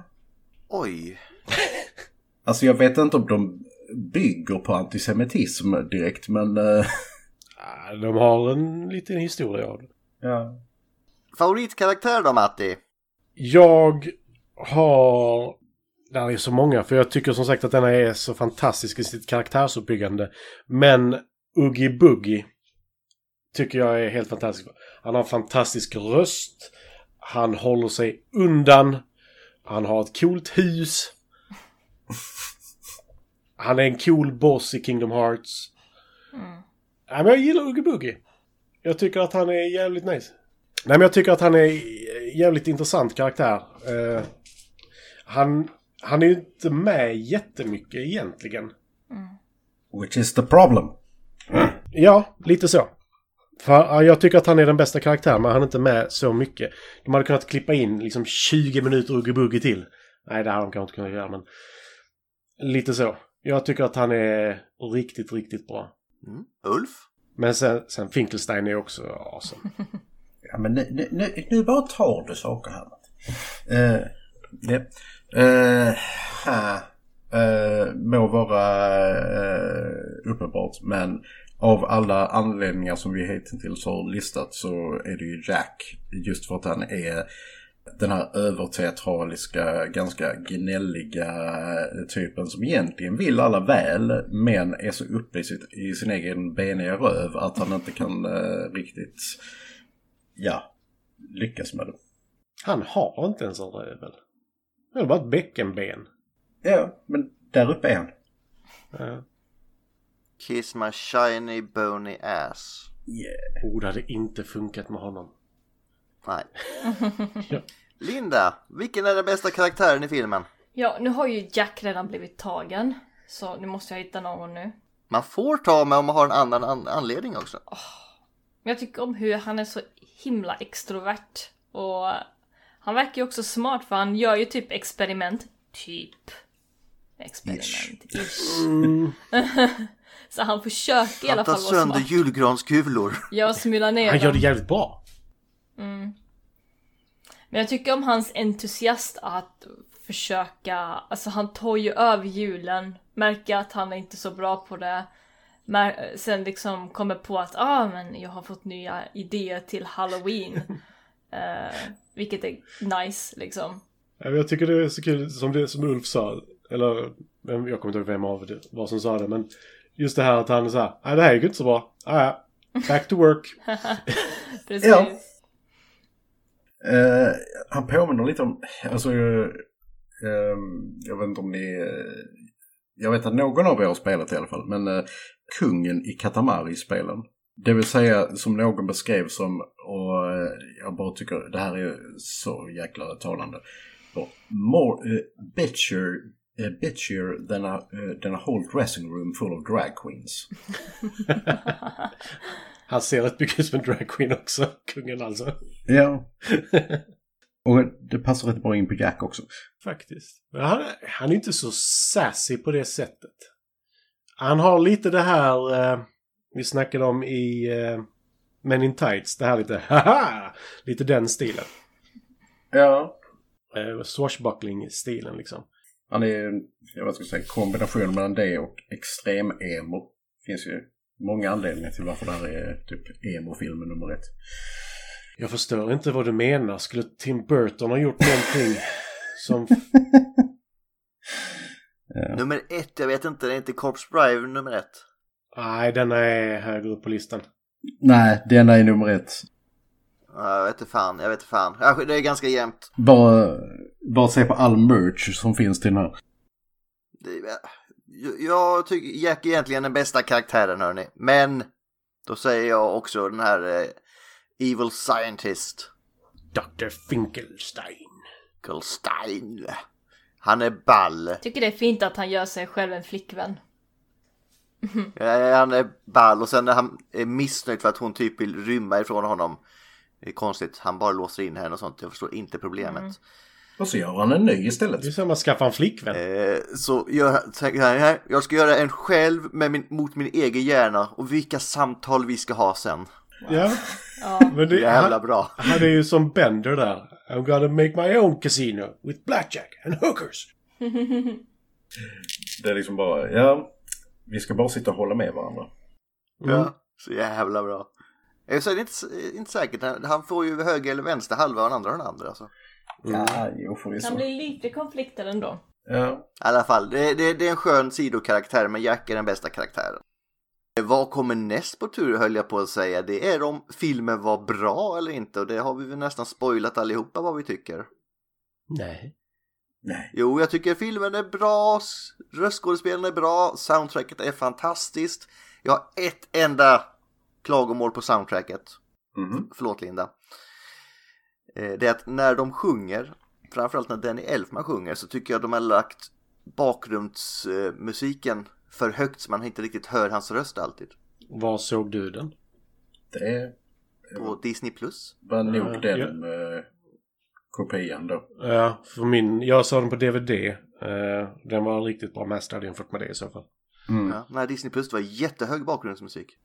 Oj. Alltså jag vet inte om de bygger på antisemitism direkt, men... eh, Ja, De har en liten historia av det. ja. Favoritkaraktär då Matti? Jag har... Det är så många, för jag tycker som sagt att denna är så fantastisk i sitt karaktärsuppbyggande. Men Oogie Boogie tycker jag är helt fantastisk. Han har en fantastisk röst. Han håller sig undan. Han har ett coolt hus. Han är en cool boss i Kingdom Hearts. Ja, men jag gillar Oogie Boogie. Jag tycker att han är jävligt nice. Nej, men jag tycker att han är jävligt intressant karaktär. Eh, han, han är ju inte med jättemycket egentligen. Which is the problem. Ja, lite så. För, ja, jag tycker att han är den bästa karaktären, men han är inte med så mycket. De hade kunnat klippa in liksom 20 minuter Uggy till. Nej, det hade de kanske inte kunnat göra, men... Lite så. Jag tycker att han är riktigt, riktigt bra. Mm. Ulf? Men sen, sen Finkelstein är också awesome. ja, men nu, nu, nu bara tar du saker här. Uh, det, uh, uh, uh, må vara uh, uppenbart, men av alla anledningar som vi hittills har listat så är det ju Jack. Just för att han är den här överteatraliska, ganska gnälliga typen som egentligen vill alla väl men är så uppe i, sitt, i sin egen beniga röv att han inte kan uh, riktigt, ja, lyckas med det. Han har inte ens en röv väl? Han har bara ett bäckenben. Ja, men där uppe är han. Ja. Kiss my shiny bony ass. Yeah. Oh, det hade inte funkat med honom. Nej. ja. Linda, vilken är den bästa karaktären i filmen? Ja, nu har ju Jack redan blivit tagen. Så nu måste jag hitta någon nu. Man får ta med om man har en annan an anledning också. Oh. Men jag tycker om hur han är så himla extrovert. Och han verkar ju också smart för han gör ju typ experiment. Typ. Experiment. Ish. Mm. så han försöker i alla fall vara smart. Han tar sönder julgranskulor. Ja, smula ner Han gör det jävligt bra. Mm. Men jag tycker om hans entusiast att försöka, alltså han tar ju över julen, märker att han är inte så bra på det. Sen liksom kommer på att ah, men jag har fått nya idéer till halloween. uh, vilket är nice liksom. Jag tycker det är så kul som, det, som Ulf sa, eller jag kommer inte ihåg vem av det var som sa det, men just det här att han sa, nej det här gick inte så bra, ah, ja, back to work. Precis. Ja. Uh, han påminner lite om, alltså, uh, jag vet inte om ni, uh, jag vet att någon av er har spelat i alla fall, men uh, kungen i Katamari-spelen. Det vill säga som någon beskrev som, och jag bara tycker det här är så jäkla talande. More uh, bitchier, uh, bitchier than a, uh, than a whole dressing room full of drag queens. Han ser rätt mycket som en dragqueen också, kungen alltså. Ja. Och det passar rätt bra in på Jack också. Faktiskt. Men han, han är inte så sassy på det sättet. Han har lite det här eh, vi snackade om i eh, Men in Tights. Det här lite haha! Lite den stilen. Ja. Eh, Swashbuckling-stilen liksom. Han är, jag vet inte säga, kombination mellan det och extrem-emo. Finns ju många anledningar till varför det här är typ emo-filmen nummer ett. Jag förstår inte vad du menar. Skulle Tim Burton ha gjort någonting som... ja. Nummer ett, jag vet inte, det är inte Corpse Bride nummer ett. Nej, denna är högre upp på listan. Nej, denna är nummer ett. Jag vet inte fan, jag vet inte fan. Det är ganska jämnt. Bara, bara se på all merch som finns till den här. Jag tycker Jack är egentligen den bästa karaktären hörni. Men då säger jag också den här eh, Evil Scientist. Dr. Finkelstein. Finkelstein. Han är ball. Tycker det är fint att han gör sig själv en flickvän. ja, han är ball och sen när han är missnöjd för att hon typ vill rymma ifrån honom. Det är konstigt, han bara låser in henne och sånt. Jag förstår inte problemet. Mm. Och så gör han en ny istället. Det är som att skaffa en flickvän. Eh, så gör, här, jag ska göra en själv med min, mot min egen hjärna och vilka samtal vi ska ha sen. Ja. ja. Men det, Jävla bra. Han, han är ju som Bender där. I'm gonna make my own casino with blackjack and hookers. det är liksom bara, ja, vi ska bara sitta och hålla med varandra. Mm. Ja, så jävla bra. Så är det inte, inte säkert, han får ju höger eller vänster halva och den andra den andra alltså. Mm. Ja, jo förvisso. Det kan bli lite konflikter ändå. Ja. I alla fall, det, det, det är en skön sidokaraktär men Jack är den bästa karaktären. Vad kommer näst på tur höll jag på att säga. Det är om filmen var bra eller inte och det har vi väl nästan spoilat allihopa vad vi tycker. Nej. Nej. Jo, jag tycker filmen är bra, röstskådespelen är bra, soundtracket är fantastiskt. Jag har ett enda klagomål på soundtracket. Mm. Förlåt Linda. Eh, det är att när de sjunger, framförallt när Danny Elfman sjunger, så tycker jag de har lagt bakgrundsmusiken för högt så man inte riktigt hör hans röst alltid. Var såg du den? Det På Disney Plus. var nog Ja, den ja. eh, kopian då. Ja, för min, jag såg den på DVD. Eh, den var riktigt bra masterad jämfört med det i så fall. Mm. Ja. Nej, Disney Plus var jättehög bakgrundsmusik.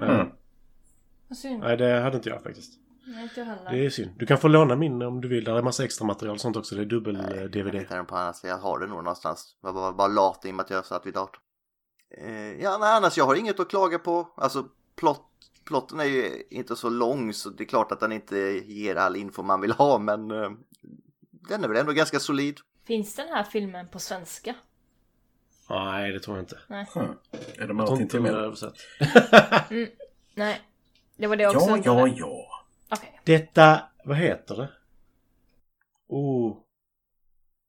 Mm. Vad synd. Nej, det hade inte jag faktiskt. Nej, inte jag heller. Det är synd. Du kan få låna min om du vill. Där är massa extra material och sånt också. Det är Jag dubbel-DVD. hittar den på annat sätt. Jag har den nog någonstans. Jag var bara lat i och med att jag satt vid datorn. Eh, ja, nej, annars jag har inget att klaga på. Alltså, plott, plotten är ju inte så lång så det är klart att den inte ger all info man vill ha, men eh, den är väl ändå ganska solid. Finns den här filmen på svenska? Nej, det tror jag inte. Nej. Huh. Är det Jag tror inte Timell? översatt. Nej. Det var det jag också Ja, ja, ja. Okej. Detta, vad heter det? Oh.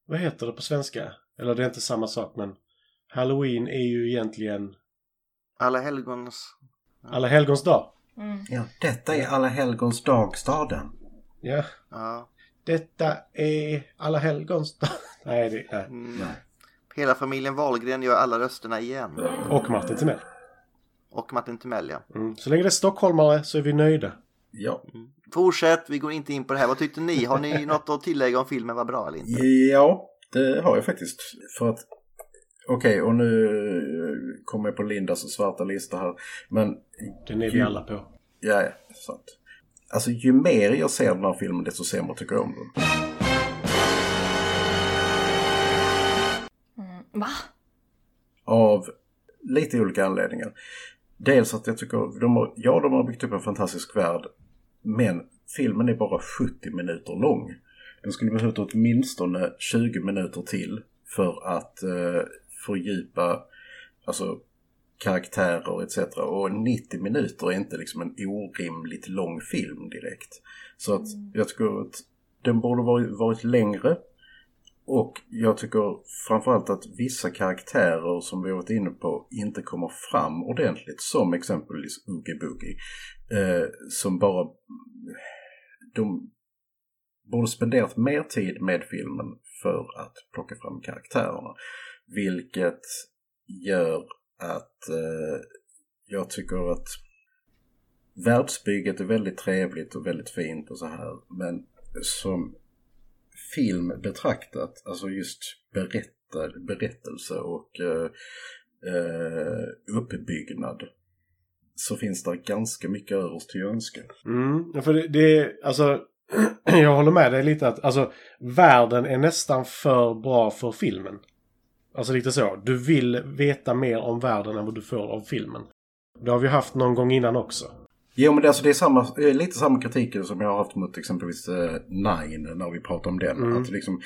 Vad heter det på svenska? Eller det är inte samma sak men Halloween är ju egentligen Alla helgons... Alla helgons dag. Mm. Ja, detta är Alla helgons dag-staden. Ja. Ja. Detta är Alla helgons dag. nej, det, nej. Mm. Nej. Hela familjen Wahlgren gör alla rösterna igen. Och Martin Timell. Och Martin Timell, ja. Mm. Så länge det är stockholmare så är vi nöjda. Ja. Fortsätt, vi går inte in på det här. Vad tyckte ni? Har ni något att tillägga om filmen var bra eller inte? Ja, det har jag faktiskt. För att, okej, och nu kommer jag på Lindas svarta lista här. Men, Den är vi alla på. ja, ja, sant. Alltså ju mer jag ser den här filmen desto sämre tycker jag om den. Mm. Va? Av lite olika anledningar. Dels att jag tycker, de har, ja de har byggt upp en fantastisk värld. Men filmen är bara 70 minuter lång. Den skulle behövt åtminstone 20 minuter till för att eh, fördjupa alltså, karaktärer etc. Och 90 minuter är inte liksom en orimligt lång film direkt. Så att jag tycker att den borde varit, varit längre. Och jag tycker framförallt att vissa karaktärer som vi varit inne på inte kommer fram ordentligt. Som exempelvis Oogie Boogie. Eh, som bara... De borde spenderat mer tid med filmen för att plocka fram karaktärerna. Vilket gör att eh, jag tycker att världsbygget är väldigt trevligt och väldigt fint och så här. Men som film betraktat, alltså just berättar, berättelse och eh, eh uppbyggnad så finns det ganska mycket överst till önskan. Mm, för det, det är, alltså, jag håller med dig lite att, alltså, världen är nästan för bra för filmen. Alltså lite så. Du vill veta mer om världen än vad du får av filmen. Det har vi haft någon gång innan också. Jo men det, alltså, det är samma, lite samma kritik som jag har haft mot exempelvis eh, Nine när vi pratar om den. Mm. Att liksom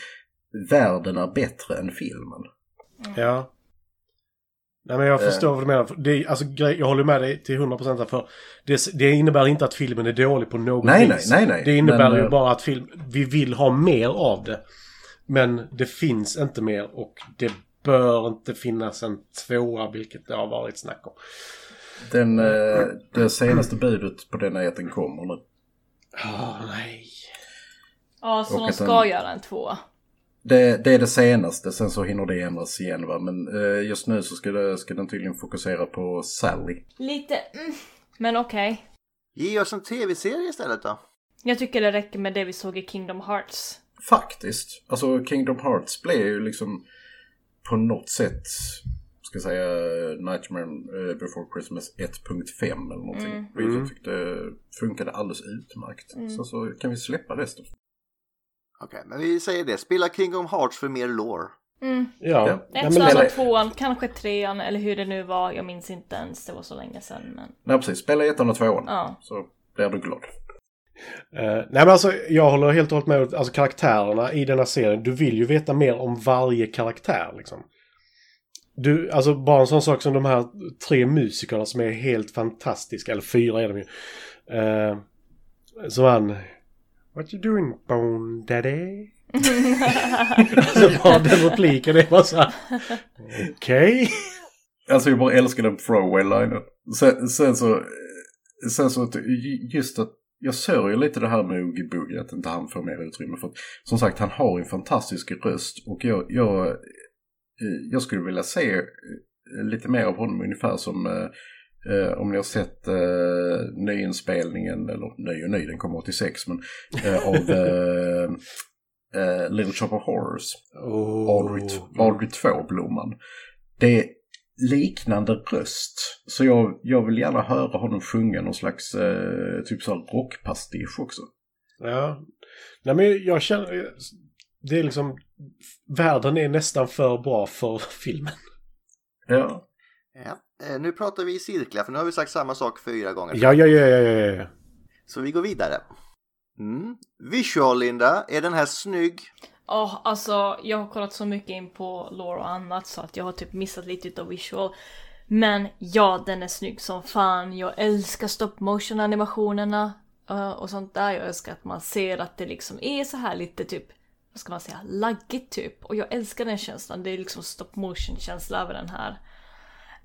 världen är bättre än filmen. Ja. Nej men jag Eh. förstår vad du menar. Det, är- alltså, jag håller med dig till 100% här, för det, det innebär inte att filmen är dålig på något Nej, vis. nej, nej, nej. Det innebär Men, ju eh, bara att film, vi vill ha mer av det. Men det finns inte mer och det bör inte finnas en tvåa, vilket det har varit snack om. Den, eh, det senaste budet på den är att den kommer nu. Åh, nej. Ja, så Och de ska den- göra en tvåa. Det, det är det senaste, sen så hinner det ändras igen va. Men eh, just nu så ska, det, ska den tydligen fokusera på Sally. Lite, mm. Men okej. Ge oss en tv-serie istället då. Jag tycker det räcker med det vi såg i Kingdom Hearts. Faktiskt. Alltså Kingdom Hearts blev ju liksom på något sätt, ska jag säga, Nightmare eh, Before Christmas 1.5 eller någonting. Mm. Vilket Mm. jag tyckte funkade alldeles utmärkt. Mm. Så, så kan vi släppa resten. Okej, men vi säger det. Spela Kingdom Hearts för mer lore. Mm. Ja. Ja. Av tvåan, kanske trean eller hur det nu var. Jag minns inte ens, det var så länge sedan. Men Nej precis, spela ettan och tvåan. ja. Så blir du glad. Eh, nej men alltså jag håller helt och hållet med. Alltså karaktärerna i denna serien. Du vill ju veta mer om varje karaktär liksom. Du, alltså bara en sån sak som de här tre musikerna som är helt fantastiska. Eller fyra är de ju. Uh, som han... What you doing Bone Daddy? alltså bara den repliken är bara så här. Okej. Alltså jag bara älskar den throwaway-linen. Sen, sen så, sen så att just att jag sörjer lite det här med Oogie Boogie, att inte han får mer utrymme. För att, som sagt, han har en fantastisk röst och jag, jag, eh, jag skulle vilja se eh, lite mer av honom ungefär som eh, om ni har sett eh, nyinspelningen, eller ny och ny, den kom 86, men eh, av eh, eh, Little Shop of Horrors. Oh. Audrey, Audrey 2-blomman. Det är liknande röst. Så jag, jag vill gärna höra honom sjunga någon slags eh, typ så rockpastisch också. Ja. Nej men jag känner... Det är liksom... Världen är nästan för bra för filmen. Ja. Ja. Eh, nu pratar vi i cirklar för nu har vi sagt samma sak fyra gånger. Ja, ja, ja, ja, ja, ja. Så vi går vidare. Mm. Visual Linda, är den här snygg? Ja, alltså jag har kollat så mycket in på lore och annat så att jag har typ missat lite utav visual. Men ja, den är snygg som fan. Jag älskar stop motion animationerna uh, och sånt där. Jag älskar att man ser att det liksom är så här lite typ, vad ska man säga, laggigt typ. Och jag älskar den känslan. Det är liksom stop motion känsla över den här.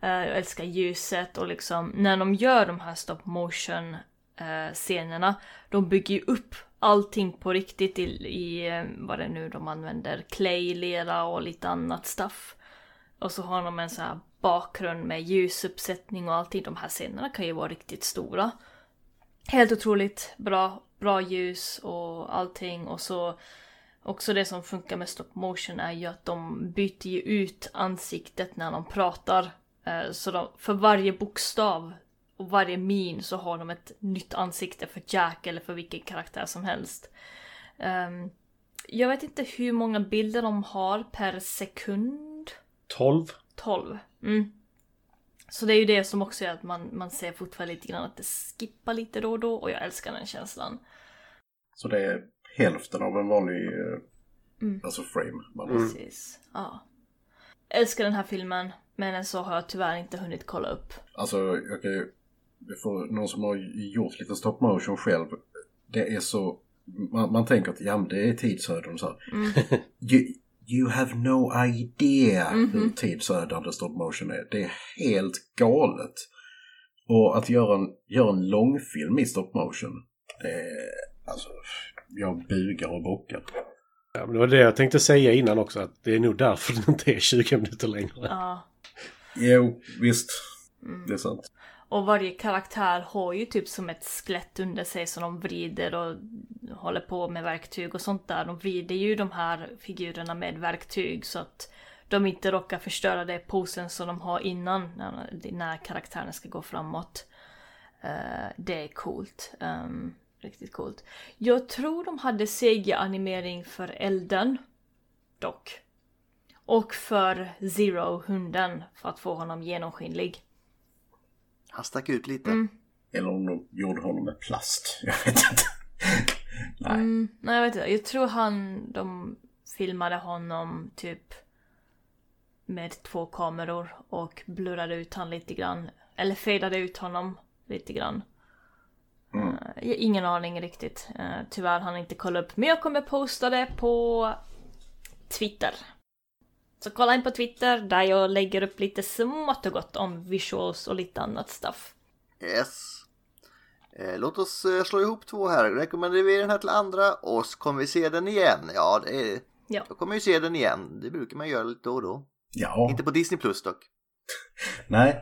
Eh, jag älskar ljuset och liksom när de gör de här stop motion eh, scenerna, de bygger ju upp allting på riktigt i, i eh, vad det är nu de använder, clay, lera och lite annat stuff. Och så har de en sån här bakgrund med ljusuppsättning och allting. De här scenerna kan ju vara riktigt stora. Helt otroligt bra, bra ljus och allting och så också det som funkar med stop motion är ju att de byter ju ut ansiktet när de pratar. Eh, Så de, för varje bokstav och varje min så har de ett nytt ansikte för Jack eller för vilken karaktär som helst. Ehm, jag vet inte hur många bilder de har per sekund. 12. 12. Mm. Så det är ju det som också gör att man, man ser fortfarande lite grann att det skippar lite då och då och jag älskar den känslan. Så det är hälften av en vanlig eh, Mm. alltså frame. Man Precis. Ja. Älskar den här filmen, men än så har jag tyvärr inte hunnit kolla upp. Alltså, jag kan ju... För någon som har gjort lite stop motion själv. Det är så... Man, man tänker att ja, men det är tidsödande så här. You, you have no idea hur tidsödande stop motion är. Det är helt galet. Och att göra en, göra en långfilm i stop motion. Det är... Alltså, jag bugar och bockar. Ja, men det var det jag tänkte säga innan också. Att det är nog därför det inte är 20 minuter längre. Ja. Jo, visst. Det är sant. Och varje karaktär har ju typ som ett skelett under sig som de vrider och håller på med verktyg och sånt där. De vrider ju de här figurerna med verktyg så att de inte råkar förstöra det posen som de har innan när, när karaktären ska gå framåt. Eh, det är coolt. Ehm, riktigt coolt. Jag tror de hade CG-animering för elden. Dock. Och för Zero, hunden, för att få honom genomskinlig. Han stack ut lite. Mm. Eller om de gjorde honom med plast. Jag vet inte. Nej. Mm, nej jag vet inte, jag tror han, de filmade honom typ med två kameror och blurrade ut han lite grann. Eller fejdade ut honom lite grann. Mm. Eh, jag har ingen aning riktigt. Uh, tyvärr hann jag inte kolla upp. Men jag kommer posta det på Twitter. Så kolla in på Twitter där jag lägger upp lite smått och gott om visuals och lite annat stuff. Yes. Eh, låt oss eh, slå ihop två här. Rekommenderar vi den här till andra och så kommer vi se den igen. Ja, det är... Ja. Då kommer vi se den igen. Det brukar man göra lite då och då. Ja, Inte på Disney Plus dock. nej.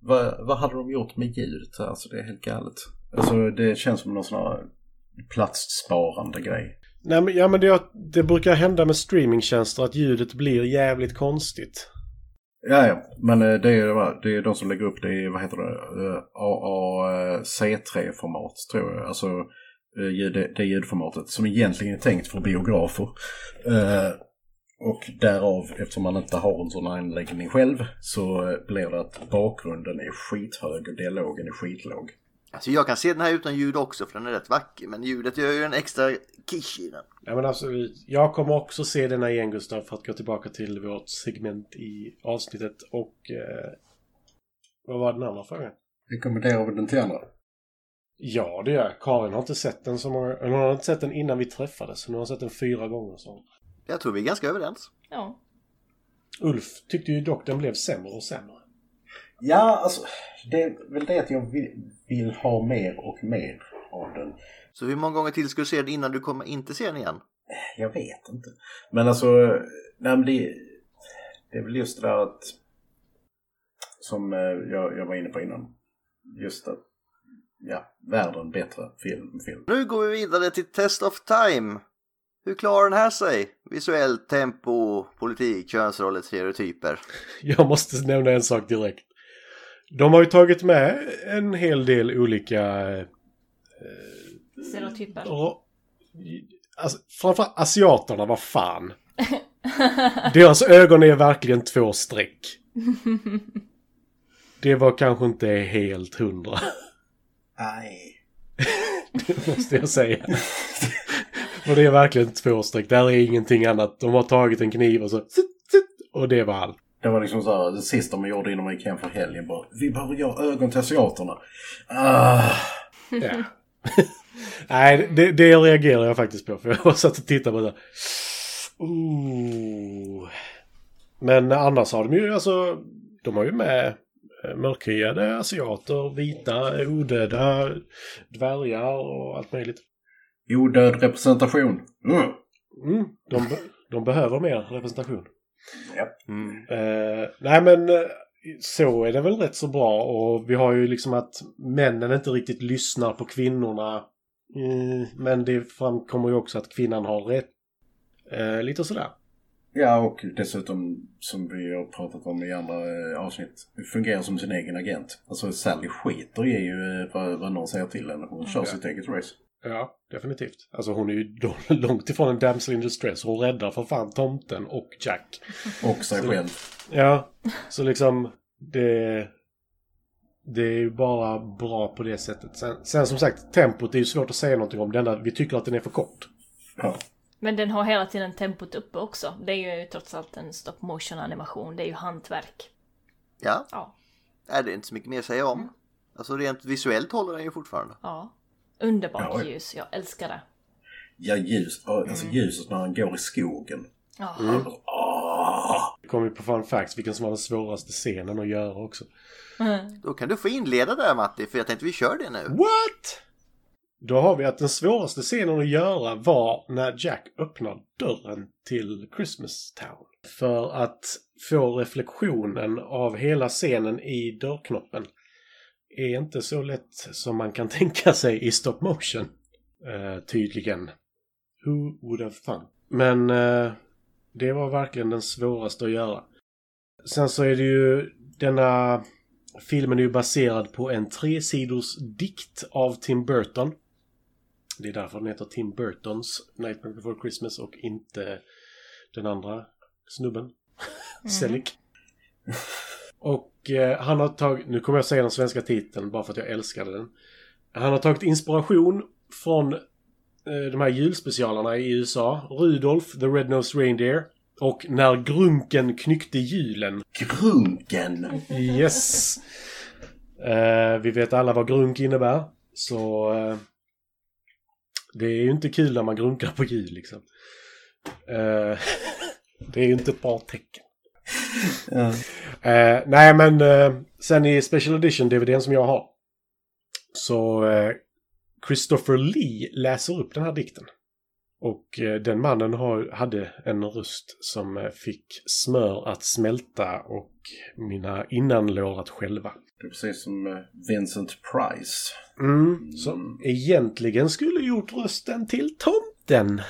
Vad, vad hade de gjort med ljudet? Alltså det är helt galet. Alltså det känns som någon sån här platssparande grej. Nej, men, ja, men det, det brukar hända med streamingtjänster att ljudet blir jävligt konstigt. Ja, ja. Men eh, det är, det är de som lägger upp det i, vad heter det, eh, AAC3-format eh, tror jag. Alltså det ljudformatet som egentligen är tänkt för biografer. Och därav, eftersom man inte har en sån anläggning själv, så blir det att bakgrunden är skithög och dialogen är skitlåg. Alltså jag kan se den här utan ljud också för den är rätt vacker. Men ljudet gör ju en extra kish i den. Ja, men alltså, jag kommer också se denna igen Gustav för att gå tillbaka till vårt segment i avsnittet och... Eh, vad var den andra frågan? Rekommenderar vi den till andra? Ja, det gör jag. Karin har inte sett den så många... Hon har inte sett den innan vi träffades. Hon har sett den fyra gånger. Så. Jag tror vi är ganska överens. Ja. Ulf tyckte ju dock den blev sämre och sämre. Ja, alltså det är väl det att jag vill, vill ha mer och mer av den. Så hur många gånger till ska du se den innan du kommer inte se den igen? Jag vet inte. Men alltså, nej men det, det är väl just det där att som eh, jag, jag var inne på innan. just det. Ja, världen bättre film. film. Nu går vi vidare till Test of Time. Hur klarar den här sig? Visuellt, tempo, politik, könsroller, stereotyper. Jag måste nämna en sak direkt. De har ju tagit med en hel del olika... Eh, Stereotyper. alltså, framförallt asiaterna, vad fan. Deras ögon är verkligen två streck. Det var kanske inte helt hundra. Nej. Det måste jag säga. Och det är verkligen två streck. Där är ingenting annat. De har tagit en kniv och så... Och det var allt. Det var liksom så här, det sista man gjorde innan man gick hem för helgen bara. Vi behöver göra ögon till asiaterna. Ah. Ja. Nej, det, det reagerar jag faktiskt på. För jag satt och tittade på det. Ooh. Men annars har de ju alltså... De har ju med eh, mörkhyade asiater, vita, odöda, dvärgar och allt möjligt. Odöd representation. Mm. Mm, de, de behöver mer representation. Ja. Mm. Eh, nej men eh, så är det väl rätt så bra och vi har ju liksom att männen inte riktigt lyssnar på kvinnorna. Mm, men det framkommer ju också att kvinnan har rätt. Eh, lite sådär. Ja, och dessutom som vi har pratat om i andra eh, avsnitt, fungerar som sin egen agent. Alltså Sally skiter i ju eh, vad, vad någon säger till henne. Hon kör Ja. sitt eget race. Ja, definitivt. Alltså hon är ju långt ifrån en damsel in distress. Hon räddar för fan tomten och Jack. Och sig Så- själv. Ja, så liksom det... Det är ju bara bra på det sättet. Sen, sen som sagt, tempot är ju svårt att säga någonting om. Det enda, vi tycker att den är för kort. Ja. Men den har hela tiden tempot uppe också. Det är ju trots allt en stop motion animation. Det är ju hantverk. Ja, Ja. är det inte så mycket mer att säga om. Alltså rent visuellt håller den ju fortfarande. Ja. Underbart Ja. ljus. Jag älskar det. Ja, ljus. Alltså ljuset när han går i skogen. Ja. Ah! Vi kommer ju på fun facts, vilken som var den svåraste scenen att göra också. Mm. Då kan du få inleda där Matti, för jag tänkte vi kör det nu. What? Då har vi att den svåraste scenen att göra var när Jack öppnar dörren till Christmas Town. För att få reflektionen av hela scenen i dörrknoppen är inte så lätt som man kan tänka sig i stop motion. Eh, tydligen. Who would have fun? Men eh, det var verkligen den svåraste att göra. Sen så är det ju denna Filmen är ju baserad på en tresidors dikt av Tim Burton. Det är därför den heter Tim Burtons Nightmare Before Christmas och inte den andra snubben. Selick. Och eh, han har tagit, nu kommer jag säga den svenska titeln bara för att jag älskade den. Han har tagit inspiration från eh, de här julspecialerna i USA. Rudolph, The Red-Nosed Reindeer. Och När grunken knyckte julen. Grunken! Yes. Eh, vi vet alla vad grunk innebär. Så eh, det är ju inte kul när man grunkar på jul liksom. Det är ju inte ett bra tecken. Ja. Eh, nej men eh, sen i Special Edition DVDn som jag har. Så eh, Christopher Lee läser upp den här dikten. Och eh, den mannen har, hade en röst som eh, fick smör att smälta och mina innanlår att är precis som Vincent Price. Mm, som egentligen skulle gjort rösten till tomten.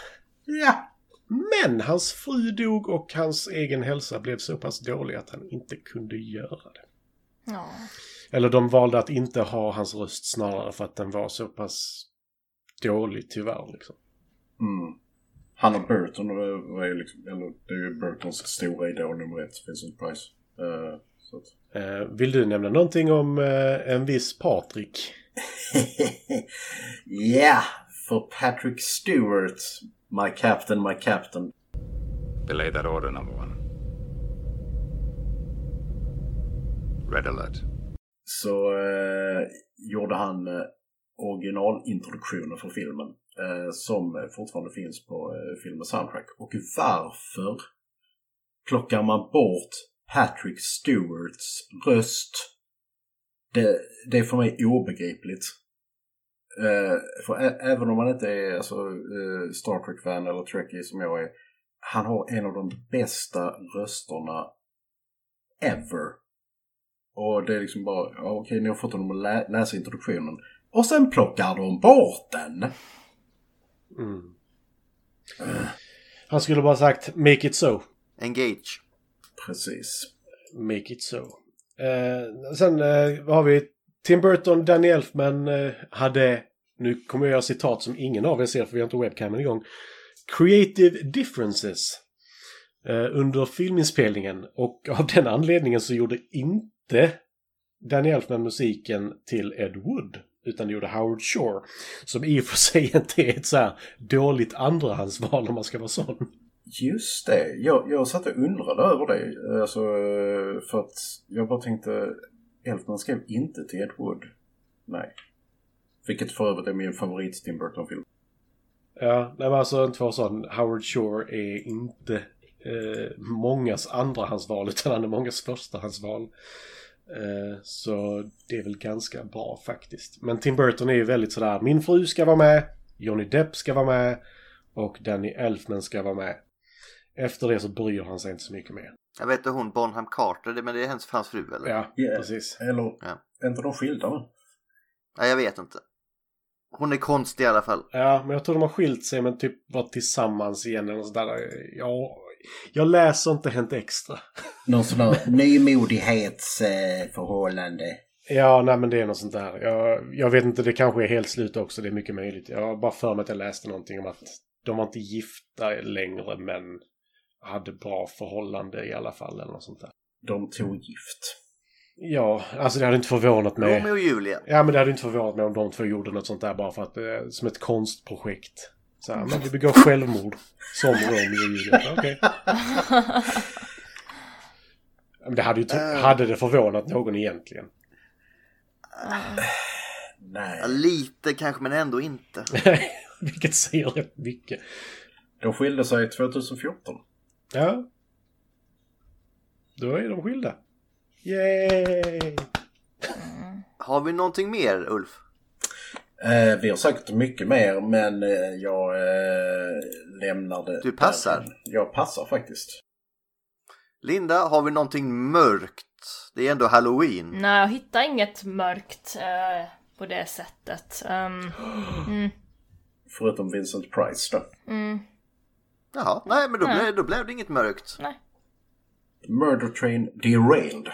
Ja! Men hans fru dog och hans egen hälsa blev så pass dålig att han inte kunde göra det. Ja. Eller de valde att inte ha hans röst snarare för att den var så pass dålig tyvärr. Liksom. Mm. Han och Burton var ju liksom, eller det är ju Burtons stora idol nummer ett, Vincent Price. Eh, så att. Eh, vill du nämna någonting om eh, en viss Patrik? Ja, för Patrick Stewart. My captain, my captain. Belay that order, number one. Red alert. Så eh, gjorde han eh, originalintroduktionen för filmen. Eh, som fortfarande finns på eh, filmens soundtrack. Och varför plockar man bort Patrick Stewarts röst? Det, det är för mig obegripligt. Eh, för även om man inte är alltså, eh, Star Trek-fan eller Trekkie som jag är. Han har en av de bästa rösterna ever. Och det är liksom bara, ja, okej ni har fått honom att lä läsa introduktionen. Och sen plockar de bort den. Mm. Han skulle bara sagt “Make it so”. Engage. Precis. Make it so. Eh, sen eh, har vi Tim Burton, Danny Elfman eh, hade, nu kommer jag göra citat som ingen av er ser för vi har inte webcamen igång. Creative differences eh, under filminspelningen och av den anledningen så gjorde inte Danny Elfman musiken till Ed Wood utan det gjorde Howard Shore. Som i och för sig inte är ett så här dåligt andrahandsval om man ska vara sån. Just det. Jag, jag satt och undrade över det. Alltså, eh, för att jag bara tänkte Elfman skrev inte till Ed Wood. Nej. Vilket för övrigt är min favorit Tim Burton-film. Ja, nej men alltså inte vara sån. Howard Shore är inte eh, mångas andrahandsval utan han är mångas förstahandsval. Eh, så det är väl ganska bra faktiskt. Men Tim Burton är ju väldigt sådär, min fru ska vara med, Johnny Depp ska vara med och Danny Elfman ska vara med. Efter det så bryr han sig inte så mycket mer. Jag vet inte hon Bonham Carter, men det är hennes, hans fru eller? Ja, Yeah. precis. Eller, Ja. är inte de skilda nu? Nej, jag vet inte. Hon är konstig i alla fall. Ja, men jag tror de har skilt sig men typ var tillsammans igen eller något sådär. Ja, jag läser inte Hänt Extra. Någon sån där nymodighetsförhållande. Ja, nej men det är något sånt där. Jag, jag vet inte, det kanske är helt slut också. Det är mycket möjligt. Jag har bara för mig att jag läste någonting om att de var inte gifta längre men hade bra förhållande i alla fall eller något sånt där. De tog gift. Ja, alltså det hade inte förvånat mig. Romeo och Julia. Ja, men det hade inte förvånat mig om de två gjorde något sånt där bara för att, eh, som ett konstprojekt. Så här, men vi begår självmord. Som Romeo och Julia. Okej. Men det hade ju, ty- hade det förvånat någon egentligen? Nej. Ja, lite kanske, men ändå inte. Vilket säger rätt mycket. De skilde sig 2014. Ja. Då är de skilda. Yay! Har vi någonting mer, Ulf? Eh, vi har sagt mycket mer men eh, jag eh, lämnar det. Du passar? där. Jag passar faktiskt. Linda, har vi någonting mörkt? Det är ändå halloween. Nej, jag hittar inget mörkt eh, på det sättet. Um, mm, Förutom Vincent Price då. mm, Jaha, nej men då, Nej. blev, då blev det inget mörkt. nej. Murder Train Derailed.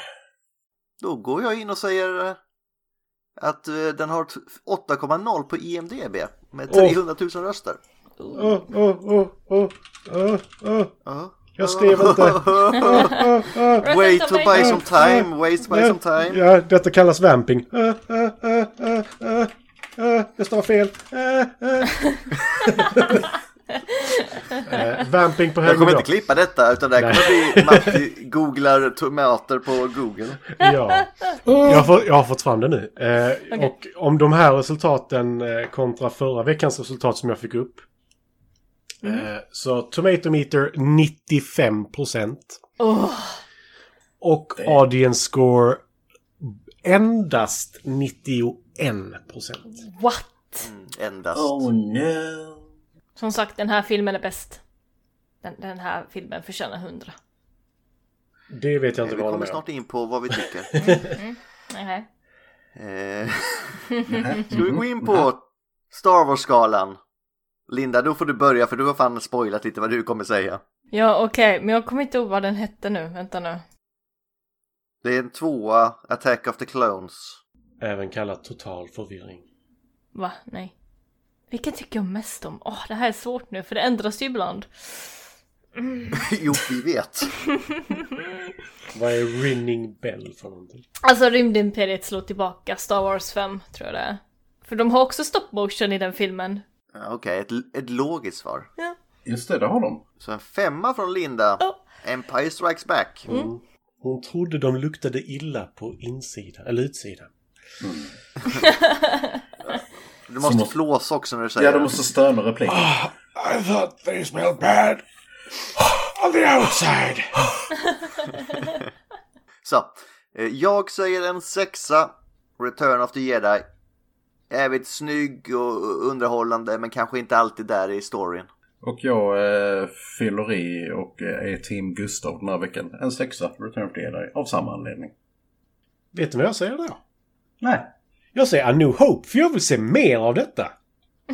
Då går jag in och säger eh, att eh, den har t- 8,0 på IMDB med 300 000 röster. Åh, åh. Ja. Jag skrev inte. Wait to buy some time, wait to buy some time. Ja, detta kallas vamping. Uh, uh, uh, uh, uh, uh, det står fel. Eh, vamping på Jag kommer inte klippa detta utan det här kommer bli Matti googlar tomater på Google. Ja. Jag, har fått, jag har fått fram det nu. Eh, Och om de här resultaten eh, kontra förra veckans resultat som jag fick upp. Eh, så Tomato Meter 95 Oh, Och audience score endast 91% what? Endast. Oh no. Som sagt, den här filmen är bäst. Den, den här filmen förtjänar 100. Det vet jag inte Vi vad de kommer är. snart in på vad vi tycker. Nej. Eh, Ska vi gå in på Star Wars-skalan? Linda, då får du börja för du har fan spoilat lite vad du kommer säga. Ja, okej, men jag kommer inte ihåg vad den hette nu. Vänta nu. Det är en tvåa, Attack of the Clones. Även kallat total förvirring. Va? Nej. Vilken tycker jag mest om? Åh, det här är svårt nu, för det ändras ju ibland. jo, vi vet. Vad är Rinning Bell för någonting? Alltså Rymdimperiet slår tillbaka, Star Wars 5 tror jag det är. För de har också stop motion i den filmen. Okej, ett, ett logiskt svar. Ja. Just det, det har de. Så en femma från Linda. Ja. Empire Strikes Back. Hon trodde de luktade illa på insidan, eller utsidan. Du måste måste- flåsa också när du säger Ja, de det. måste stöna repliken. I thought they smelled bad on the outside. Så, eh, jag säger en sexa. Return of the Jedi. Jävligt snygg och underhållande men kanske inte alltid där i storyn. Och jag eh, fyller i och eh, är Team Gustav den här veckan. En sexa, Return of the Jedi, av samma anledning. vet du vad jag säger då? Nej. Jag säger A New Hope, för jag vill se mer av detta.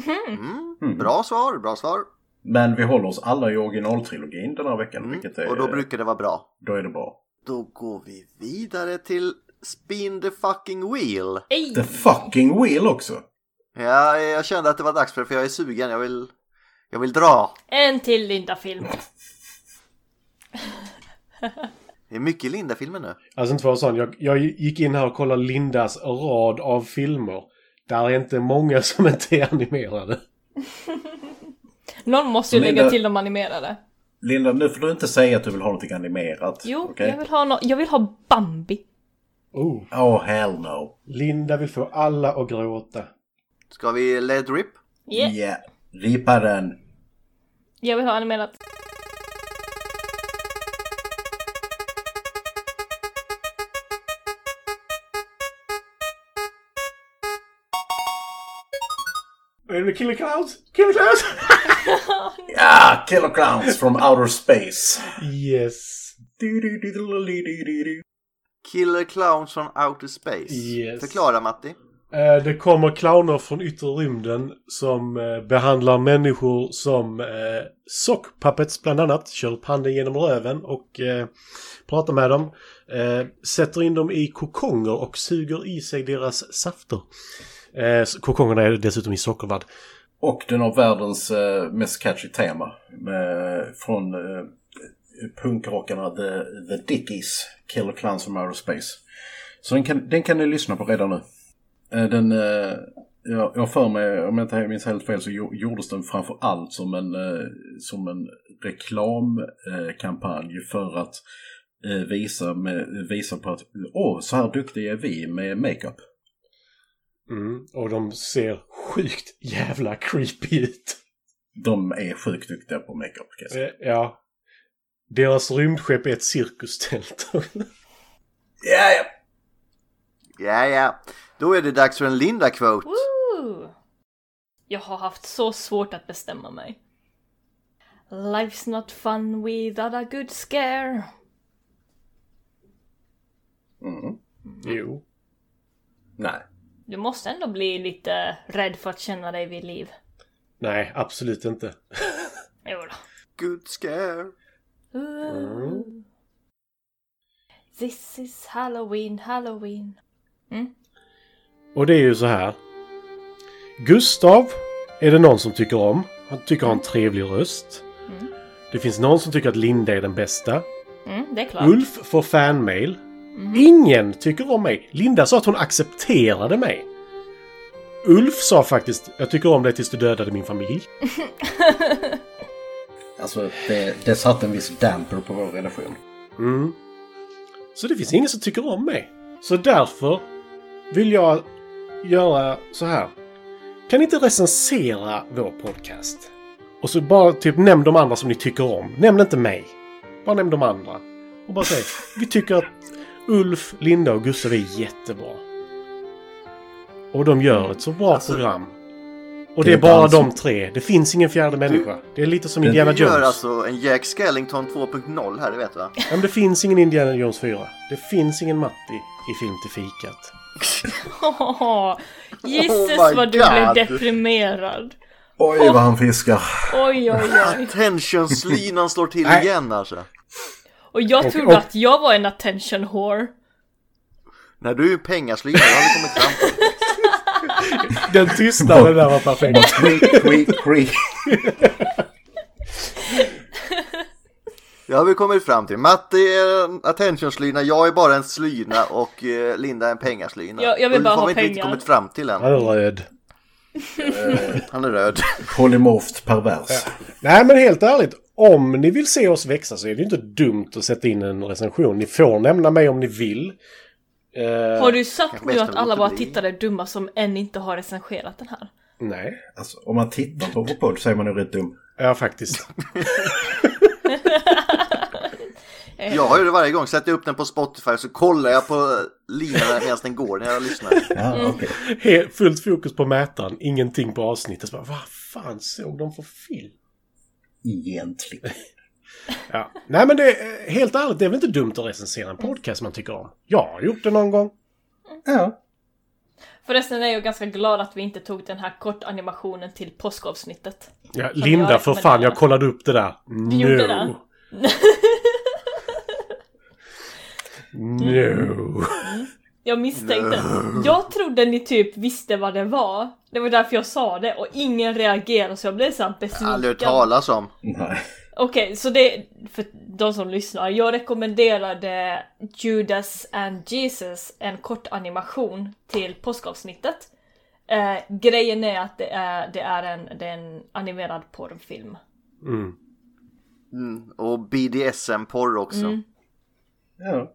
Mm. Mm. Bra svar, bra svar. Men vi håller oss alla i originaltrilogin den här veckan. Mm. Vilket är, Och då brukar det vara bra. då är det bra. Då går vi vidare till Spin the fucking wheel. Ej! The fucking wheel också! Ja, jag kände att det var dags för det, för jag är sugen. Jag vill, jag vill dra. En till Linda-film. Det är mycket Linda-filmer nu. Alltså inte för att sån, jag, jag gick in här och kollade Lindas rad av filmer. Där är inte många som inte är animerade. Någon måste ju Linda- lägga till de animerade. Linda, nu får du inte säga att du vill ha någonting animerat. Jo, okej? jag, vill ha no- jag vill ha Bambi. Oh, Oh hell no. Linda vill få alla att gråta. Ska vi let rip? Yeah. Yeah. Ripa den. Jag vill ha animerat. Är det Killer Clowns? Killer Clowns! Ja, Killer Clowns from outer space. yes. Killer Clowns from Outer Space. Yes. Förklara Matti. Eh, Det kommer clowner från yttre rymden som eh, behandlar människor som eh, sock puppets bland annat. Kör upp handen genom röven och eh, pratar med dem. Eh, sätter in dem i kokonger och suger i sig deras safter. Eh, kokongerna är dessutom i sockervadd. Och den har världens eh, mest catchy tema. Med, från eh, punkrockarna The, The Dickies, Killer Clowns from Outer Space. Så den kan, den kan ni lyssna på redan nu. Eh, den, eh, jag jag har för mig, om jag inte minns helt fel, så gjordes den framför allt som en, eh, som en reklamkampanj för att eh, visa, med, visa på att åh, så här duktiga är vi med makeup. Mm. Och de ser sjukt jävla creepy ut. De är sjukt duktiga på makeup. kan jag säga. Eh, ja. Deras rymdskepp är ett cirkustält. Ja, ja. Ja, ja. Då är det dags för en Linda-quote. Woo! Jag har haft så svårt att bestämma mig. Life's not fun without a good scare. Mm. jo. Nej. Du måste ändå bli lite rädd för att känna dig vid liv. Nej, absolut inte. Jo då. Good scare. Ooh. This is Halloween, Halloween. Och det är ju så här. Gustav är det någon som tycker om. Han tycker har en trevlig röst. Mm. Det finns någon som tycker att Linda är den bästa. Mm, det är klart. Ulf får fanmail. Ingen tycker om mig. Linda sa att hon accepterade mig. Ulf sa faktiskt jag tycker om dig tills du dödade min familj. Alltså, det, det satt en viss damper på vår relation. Mm. Så det finns ingen som tycker om mig. Så därför vill jag göra så här. Kan ni inte recensera vår podcast? Och så bara typ nämn de andra som ni tycker om. Nämn inte mig. Bara nämn de andra. Och bara säg. Vi tycker att Ulf, Linda och Gustav är jättebra. Och de gör ett så bra Alltså, program. Och det det är bara dans- de tre. Det finns ingen fjärde människa. Det är lite som Du Indiana Du gör Jones. alltså en Jack Skellington 2.0 här, det vet du va? Ja, men det finns ingen Indiana Jones 4. Det finns ingen Matti i Film till fikat. Oh, Jesus Oh vad du God. blev deprimerad. Oj, vad han fiskar. Oj, oj, oj. Attention-slinan slår till igen alltså. Och jag Och- trodde och- att jag var en attention whore. När du är pengaslina, det har vi kommit fram. Den tystnaden där var perfekt. Creak, creak, creak. Det har vi kommit fram till. Matte är en attention-slyna, jag är bara en slyna och eh, Linda är en pengaslyna. Jag- jag vill bara har ha vi inte riktigt pengar. kommit fram till Han än. är röd. Han är röd. Polymorft pervers. Nej men helt ärligt. Om ni vill se oss växa så är det inte dumt att sätta in en recension. Ni får nämna mig om ni vill. Eh, Har du sagt nu att alla våra tittare är dumma som än inte har recenserat den här? Nej. Alltså, om man tittar på vår podd så är man nog rätt dum. Ja faktiskt. Jag har ju det varje gång, sätter jag upp den på Spotify så kollar jag på linan medan den går när jag lyssnar. Ja, okej. He- fullt fokus på mätaren. Ingenting på avsnittet. Så bara, Vad fan såg de för film? Egentligen. Ja. Nej men det är helt ärligt. Det är väl inte dumt att recensera en podcast man tycker om. Jag har gjort det någon gång. Ja. Förresten är jag ganska glad att vi inte tog den här kortanimationen till påskavsnittet. Ja, Linda, för fan, jag kollade upp det där. Vi gjorde No. det. No. Jag misstänkte. Jag trodde ni typ visste vad det var. Det var därför jag sa det och ingen reagerade så jag blev så här Aldrig hört besviken. talas om. Nej. Okej, så det, för de som lyssnar, jag rekommenderade Judas and Jesus, en kort animation till påskavsnittet. Eh, grejen är att det är, det är, en, det är en animerad porrfilm. Mm. Mm. Och BDSM-porr också. Mm. Ja.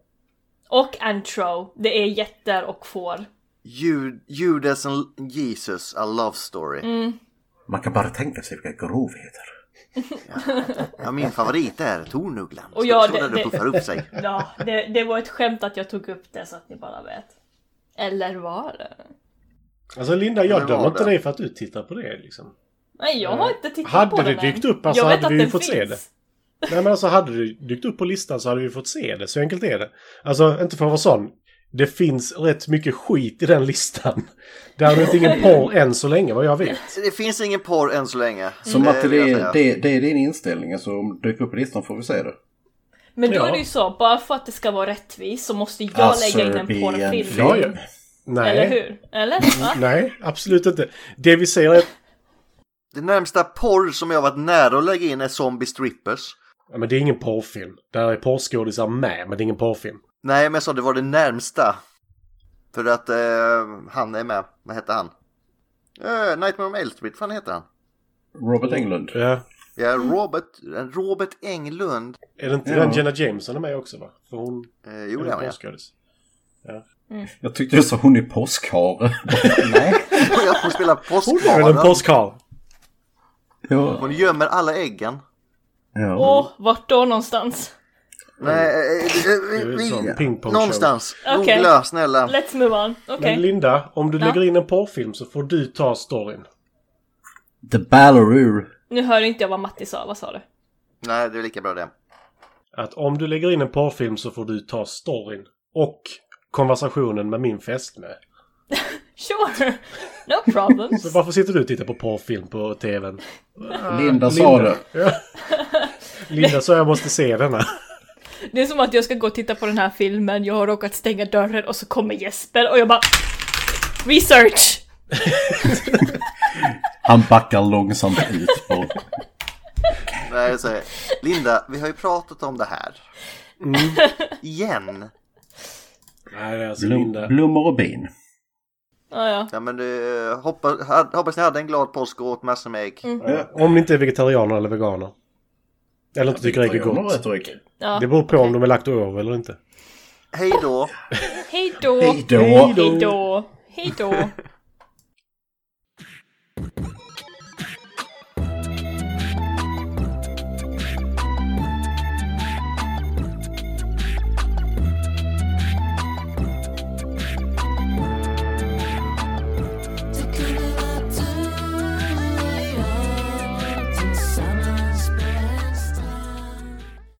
Och Antro, det är jätter och får. Ju- Judas and Jesus, a love story. Mm. Man kan bara tänka sig vilka grovheter. Ja, min favorit är Tornugglan. Och ja, det- det det- puffar upp sig. Ja, det, det var ett skämt att jag tog upp det så att ni bara vet. Eller var det? Alltså Linda, jag Det dömer inte det. dig för att du tittar på det liksom. Nej, jag har inte tittat Hade på det den än. dykt upp, alltså, jag hade vi ju fått se finns. Nej men alltså hade det dykt upp på listan så hade vi fått se det. Så enkelt är det. Alltså inte för att vara sån. Det finns rätt mycket skit i den listan. Däremot ingen porr än så länge vad jag vet. Det finns ingen porr än så länge. Så Matte, det, säga. det, det är din inställning. Alltså om det dyker upp på listan får vi se det. Men då Ja. är det ju så, bara för att det ska vara rättvist så måste jag lägga in en Serbian porrfilm. film. Ja, ja. Nej. Eller hur? Eller? Va? Nej, absolut inte. Det vi säger är Det närmsta porr som jag varit nära att lägga in är Zombie Strippers. Ja, men det är ingen porrfilm. Där är porrskådisar med, men det är ingen porrfilm. Nej, men jag sa det var det närmsta. För att eh, han är med. Vad heter han? Eh, Nightmare on Elm Street, vad fan heter han? Robert Englund. Ja. Ja, Robert, Robert Englund. Är det inte Ja. den Jenna Jameson är med också va? För hon Eh, jo, är en var jag. porrskådis. Jag tyckte du sa hon är påskhare. Nej. Hon spelar Hon är väl en påskkarl? Ja. Hon gömmer alla äggen. Ja. Åh, vart då någonstans? Nej, eh, eh, Det eh, är vi, pingpong någonstans. Okej. Googla, snälla. Let's move on. Okej. Men Linda, om du Ja. lägger in en porrfilm så får du ta storyn. The Ballaroo. Nu hör inte jag vad Matti sa, vad sa du? Nej, det är lika bra det. Att om du lägger in en porrfilm så får du ta storyn. Och konversationen med min fästmö. Sure, no problems. Så varför sitter du och tittar på porrfilm på tvn? Linda sa det. Linda sa jag måste se denna. Det är som att jag ska gå och titta på den här filmen, jag har råkat stänga dörren och så kommer Jesper och jag bara... Research! Han backar långsamt ut på... Nej, Linda, vi har ju pratat om det här. Igen. Nej, det är alltså Blom, Linda. blommor och bin. Ja, ja. Ja, men det, hoppas, hoppas ni hade en glad påsk och åt massor med ägg. Ja, Om ni inte är vegetarianer eller veganer. Eller inte tycker ägg är gott. Det beror på om de är laktover eller inte. Hej då! Hej då. Hej då! Hej då!